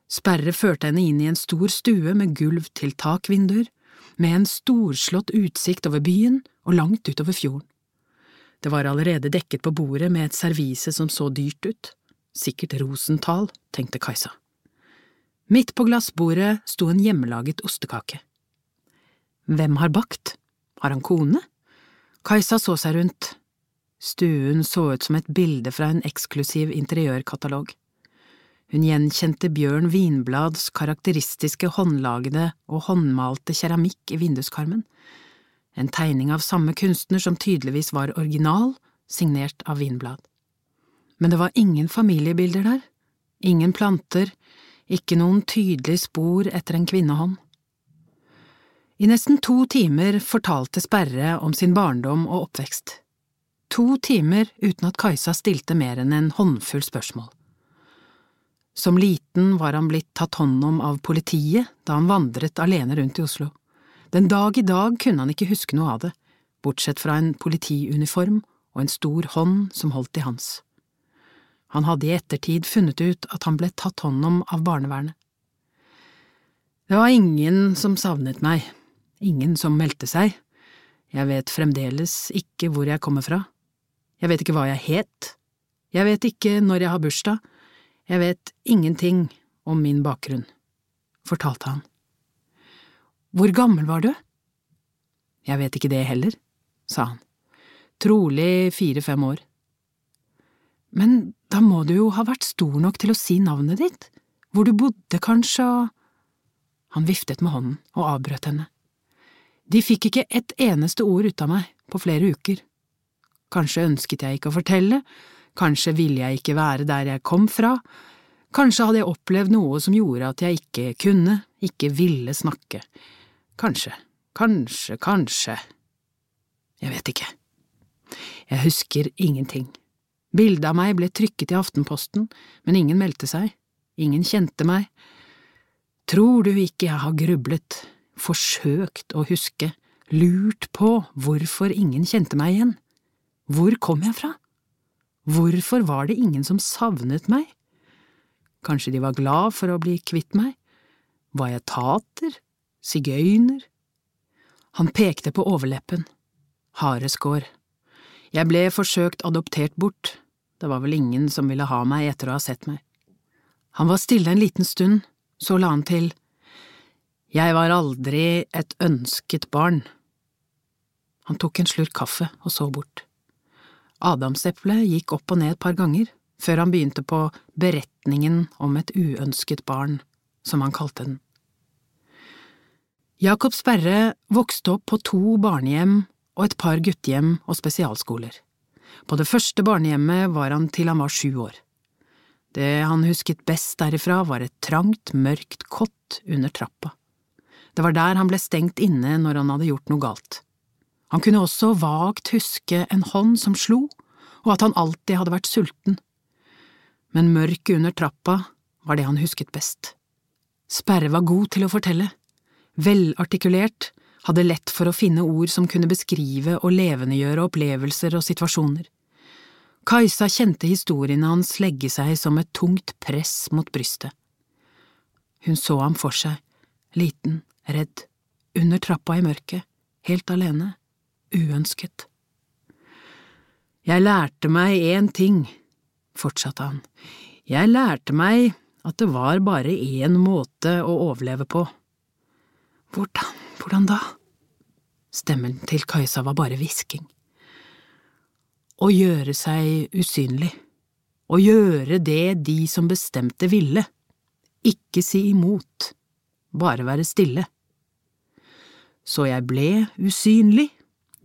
Speaker 2: Sperre førte henne inn i en stor stue med gulv til takvinduer, med en storslått utsikt over byen og langt utover fjorden. Det var allerede dekket på bordet med et servise som så dyrt ut, sikkert Rosenthal, tenkte Kajsa. Midt på glassbordet sto en hjemmelaget ostekake. Hvem har bakt? Har han kone? Kajsa så seg rundt. Stuen så ut som et bilde fra en eksklusiv interiørkatalog. Hun gjenkjente Bjørn Vinblads karakteristiske håndlagede og håndmalte keramikk i vinduskarmen, en tegning av samme kunstner som tydeligvis var original, signert av Vinblad. Men det var ingen familiebilder der, ingen planter, ikke noen tydelige spor etter en kvinnehånd. I nesten to timer fortalte Sperre om sin barndom og oppvekst. To timer uten at Kajsa stilte mer enn en håndfull spørsmål. Som liten var han blitt tatt hånd om av politiet da han vandret alene rundt i Oslo. Den dag i dag kunne han ikke huske noe av det, bortsett fra en politiuniform og en stor hånd som holdt i hans. Han hadde i ettertid funnet ut at han ble tatt hånd om av barnevernet. Det var ingen som savnet meg, ingen som meldte seg, jeg vet fremdeles ikke hvor jeg kommer fra, jeg vet ikke hva jeg het, jeg vet ikke når jeg har bursdag, jeg vet ingenting om min bakgrunn, fortalte han. Hvor gammel var du? Jeg vet ikke det heller, sa han. Trolig fire–fem år. Men da må du jo ha vært stor nok til å si navnet ditt, hvor du bodde kanskje, og… Han viftet med hånden og avbrøt henne. De fikk ikke et eneste ord ut av meg på flere uker. Kanskje ønsket jeg ikke å fortelle, Kanskje ville jeg ikke være der jeg kom fra, kanskje hadde jeg opplevd noe som gjorde at jeg ikke kunne, ikke ville snakke. Kanskje, kanskje, kanskje… Jeg vet ikke. Jeg husker ingenting. Bildet av meg ble trykket i Aftenposten, men ingen meldte seg, ingen kjente meg. Tror du ikke jeg har grublet, forsøkt å huske, lurt på hvorfor ingen kjente meg igjen? Hvor kom jeg fra? Hvorfor var det ingen som savnet meg? Kanskje de var glad for å bli kvitt meg? Var jeg tater? Sigøyner? Han pekte på overleppen. Hareskår. Jeg ble forsøkt adoptert bort, det var vel ingen som ville ha meg etter å ha sett meg. Han var stille en liten stund, så la han til, Jeg var aldri et ønsket barn. Han tok en slurk kaffe og så bort. Adamseplet gikk opp og ned et par ganger, før han begynte på beretningen om et uønsket barn, som han kalte den. Jacob Sperre vokste opp på to barnehjem og et par guttehjem og spesialskoler. På det første barnehjemmet var han til han var sju år. Det han husket best derifra, var et trangt, mørkt kott under trappa. Det var der han ble stengt inne når han hadde gjort noe galt. Han kunne også vagt huske en hånd som slo, og at han alltid hadde vært sulten. Men mørket under trappa var det han husket best. Sperre var god til å fortelle, velartikulert, hadde lett for å finne ord som kunne beskrive og levendegjøre opplevelser og situasjoner. Kajsa kjente historiene hans legge seg som et tungt press mot brystet. Hun så ham for seg, liten, redd, under trappa i mørket, helt alene uønsket. Jeg lærte meg én ting, fortsatte han, jeg lærte meg at det var bare én måte å overleve på. Hvordan, hvordan da? Stemmen til Kajsa var bare hvisking. Å gjøre seg usynlig. Å gjøre det de som bestemte ville. Ikke si imot. Bare være stille. Så jeg ble usynlig,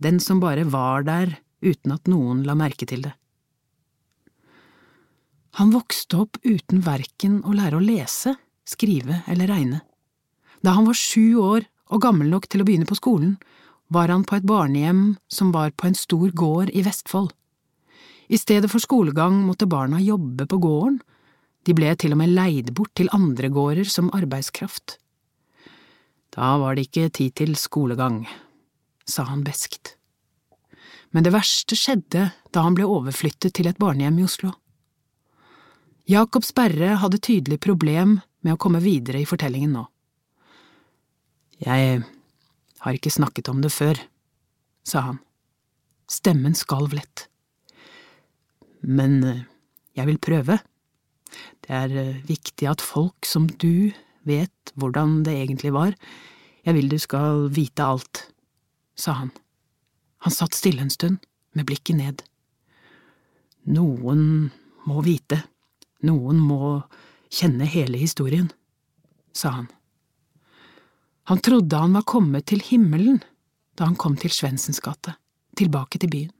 Speaker 2: den som bare var der uten at noen la merke til det. Han vokste opp uten verken å lære å lese, skrive eller regne. Da han var sju år og gammel nok til å begynne på skolen, var han på et barnehjem som var på en stor gård i Vestfold. I stedet for skolegang måtte barna jobbe på gården, de ble til og med leid bort til andre gårder som arbeidskraft. Da var det ikke tid til skolegang, sa han beskt. Men det verste skjedde da han ble overflyttet til et barnehjem i Oslo. Jacob Sperre hadde tydelig problem med å komme videre i fortellingen nå. Jeg har ikke snakket om det før, sa han. Stemmen skalv lett. Men eh, jeg vil prøve. Det er eh, viktig at folk som du vet hvordan det egentlig var. Jeg vil du skal vite alt, sa han. Han satt stille en stund, med blikket ned. Noen må vite, noen må kjenne hele historien, sa han. Han trodde han var kommet til himmelen da han kom til Svendsens gate, tilbake til byen.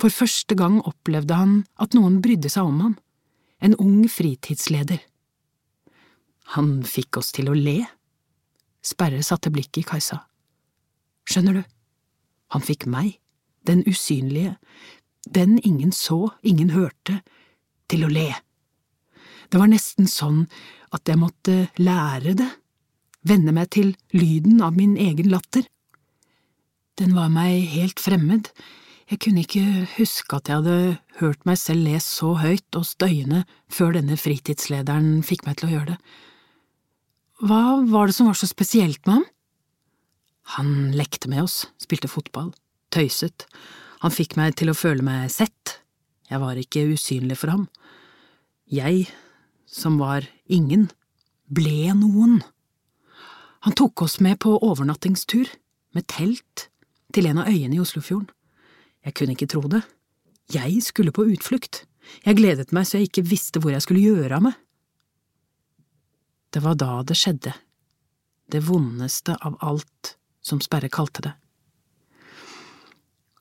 Speaker 2: For første gang opplevde han at noen brydde seg om ham, en ung fritidsleder. Han fikk oss til å le. Sperre satte blikket i Kajsa. Skjønner du, han fikk meg, den usynlige, den ingen så, ingen hørte, til å le. Det var nesten sånn at jeg måtte lære det venne meg til lyden av min egen latter. Den var meg helt fremmed, jeg kunne ikke huske at jeg hadde hørt meg selv le så høyt og støyende før denne fritidslederen fikk meg til å gjøre det. Hva var det som var så spesielt med ham? Han lekte med oss, spilte fotball, tøyset, han fikk meg til å føle meg sett, jeg var ikke usynlig for ham. Jeg, som var ingen, ble noen. Han tok oss med på overnattingstur, med telt, til en av øyene i Oslofjorden. Jeg kunne ikke tro det. Jeg skulle på utflukt. Jeg gledet meg så jeg ikke visste hvor jeg skulle gjøre av meg. Det var da det skjedde, det vondeste av alt, som Sperre kalte det.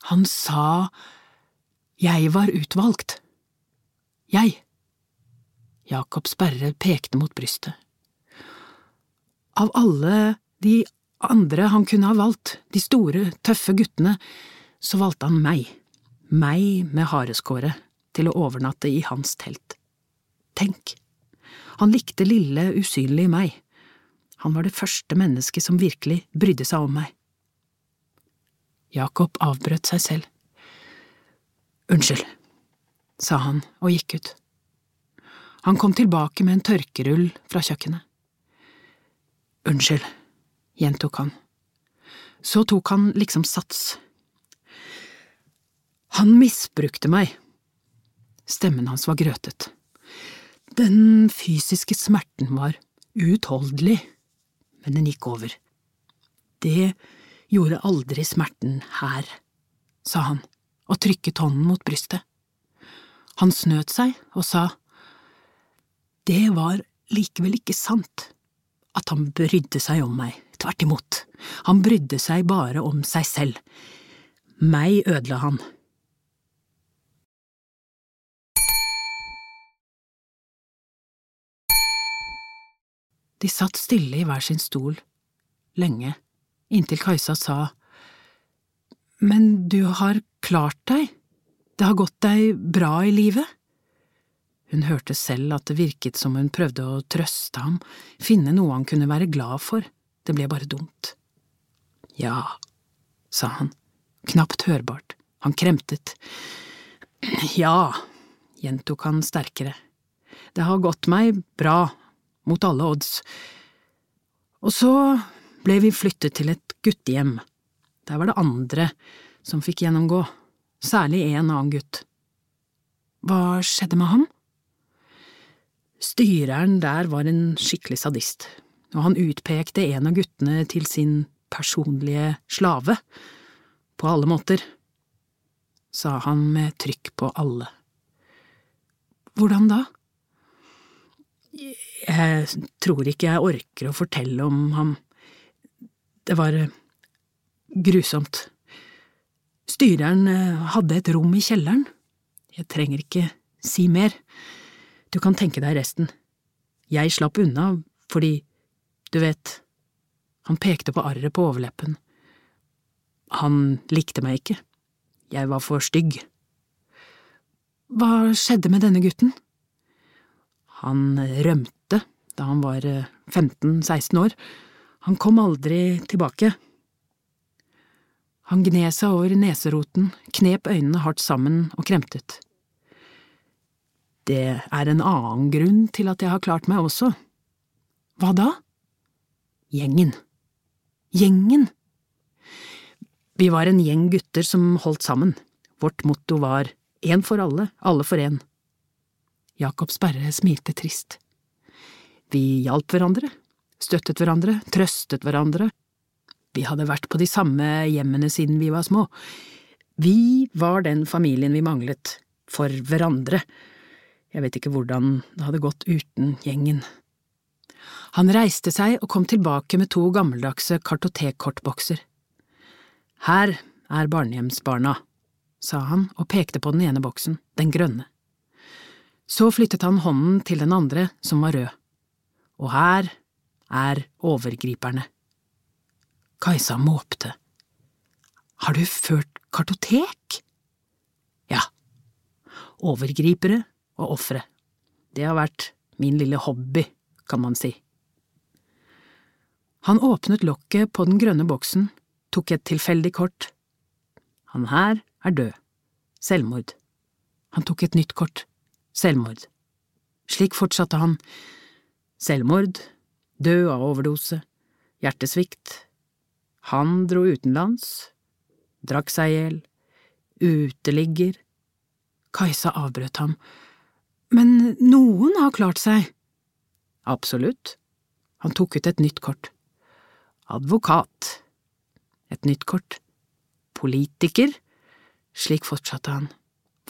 Speaker 2: Han sa jeg var utvalgt. Jeg. Jakob Sperre pekte mot brystet. Av alle de andre han kunne ha valgt, de store, tøffe guttene, så valgte han meg, meg med hareskåret, til å overnatte i hans telt. Tenk, han likte lille, usynlige meg, han var det første mennesket som virkelig brydde seg om meg. Jakob avbrøt seg selv. Unnskyld, sa han og gikk ut. Han kom tilbake med en tørkerull fra kjøkkenet. Unnskyld, gjentok han. Så tok han liksom sats. Han misbrukte meg. Stemmen hans var grøtet. Den fysiske smerten var uutholdelig, men den gikk over. Det gjorde aldri smerten her, sa han og trykket hånden mot brystet. Han snøt seg og sa, Det var likevel ikke sant at han brydde seg om meg, tvert imot, han brydde seg bare om seg selv. Meg ødela han. De satt stille i hver sin stol, lenge, inntil Kajsa sa, Men du har klart deg, det har gått deg bra i livet? Hun hørte selv at det virket som hun prøvde å trøste ham, finne noe han kunne være glad for, det ble bare dumt. Ja, sa han, knapt hørbart, han kremtet. Ja, gjentok han sterkere, det har gått meg bra, mot alle odds. Og så ble vi flyttet til et guttehjem, der var det andre som fikk gjennomgå, særlig en annen gutt. Hva skjedde med ham? Styreren der var en skikkelig sadist. og han utpekte en av guttene til sin personlige slave, på alle måter, sa han med trykk på alle. Hvordan da? Jeg tror ikke jeg orker å fortelle om ham. Det var eh, grusomt. Styreren eh, hadde et rom i kjelleren. Jeg trenger ikke si mer. Du kan tenke deg resten. Jeg slapp unna fordi, du vet, han pekte på arret på overleppen. Han likte meg ikke. Jeg var for stygg. Hva skjedde med denne gutten? Han rømte da han var 15–16 år. Han kom aldri tilbake. Han gned seg over neseroten, knep øynene hardt sammen og kremtet. Det er en annen grunn til at jeg har klart meg også. Hva da? Gjengen. Gjengen. Vi var en gjeng gutter som holdt sammen. Vårt motto var én for alle, alle for én. Jakob Sperre smilte trist. Vi hjalp hverandre, støttet hverandre, trøstet hverandre. Vi hadde vært på de samme hjemmene siden vi var små. Vi var den familien vi manglet, for hverandre. Jeg vet ikke hvordan det hadde gått uten gjengen. Han reiste seg og kom tilbake med to gammeldagse kartotekkortbokser. Her er barnehjemsbarna, sa han og pekte på den ene boksen, den grønne. Så flyttet han hånden til den andre, som var rød. Og her er overgriperne. Kajsa måpte. Har du ført kartotek? Ja. Overgripere og ofre. Det har vært min lille hobby, kan man si. Han åpnet lokket på den grønne boksen, tok et tilfeldig kort. Han her er død. Selvmord. Han tok et nytt kort. Selvmord. Slik fortsatte han. Selvmord, død av overdose, hjertesvikt. Han dro utenlands, drakk seg i hjel, uteligger. Kajsa avbrøt ham. Men noen har klart seg. Absolutt. Han tok ut et nytt kort. Advokat. Et nytt kort. Politiker. Slik fortsatte han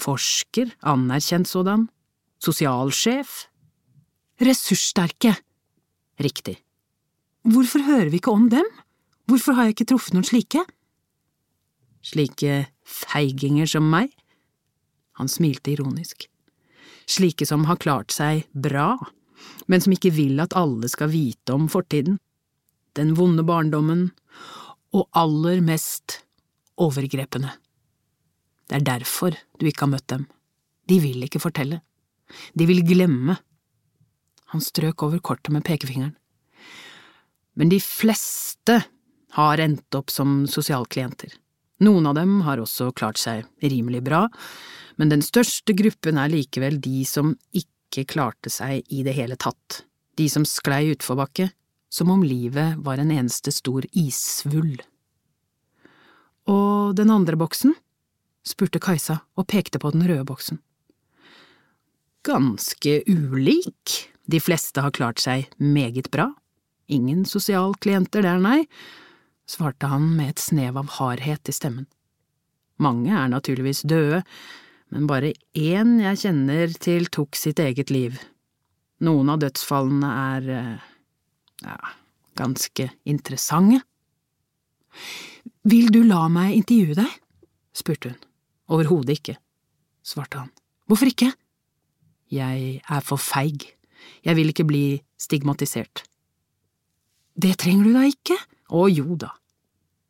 Speaker 2: forsker, anerkjent sådan, sosialsjef, ressurssterke. Riktig. Hvorfor hører vi ikke om dem? Hvorfor har jeg ikke truffet noen slike? Slike feiginger som meg? Han smilte ironisk. Slike som har klart seg bra, men som ikke vil at alle skal vite om fortiden, den vonde barndommen, og aller mest overgrepene. Det er derfor du ikke har møtt dem. De vil ikke fortelle. De vil glemme. Han strøk over kortet med pekefingeren. Men de fleste har endt opp som sosialklienter. Noen av dem har også klart seg rimelig bra, men den største gruppen er likevel de som ikke klarte seg i det hele tatt, de som sklei utforbakke, som om livet var en eneste stor isvull. Og den andre boksen? spurte Kajsa og pekte på den røde boksen. Ganske ulik, de fleste har klart seg meget bra, ingen sosialklienter der, nei, svarte han med et snev av hardhet i stemmen. Mange er naturligvis døde, men bare én jeg kjenner til tok sitt eget liv. Noen av dødsfallene er… Eh, ja, ganske interessante. Vil du la meg intervjue deg? spurte hun. Overhodet ikke, svarte han. Hvorfor ikke? Jeg er for feig. Jeg vil ikke bli stigmatisert. Det trenger du da ikke? Å jo da,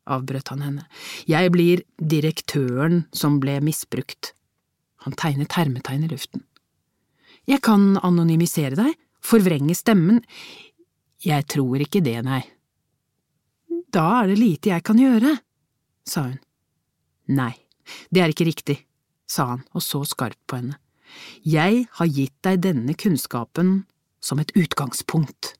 Speaker 2: avbrøt han henne. Jeg blir direktøren som ble misbrukt. Han tegnet hermetegn i luften. Jeg kan anonymisere deg, forvrenge stemmen. Jeg tror ikke det, nei. Da er det lite jeg kan gjøre, sa hun. Nei, det er ikke riktig, sa han og så skarpt på henne. Jeg har gitt deg denne kunnskapen som et utgangspunkt.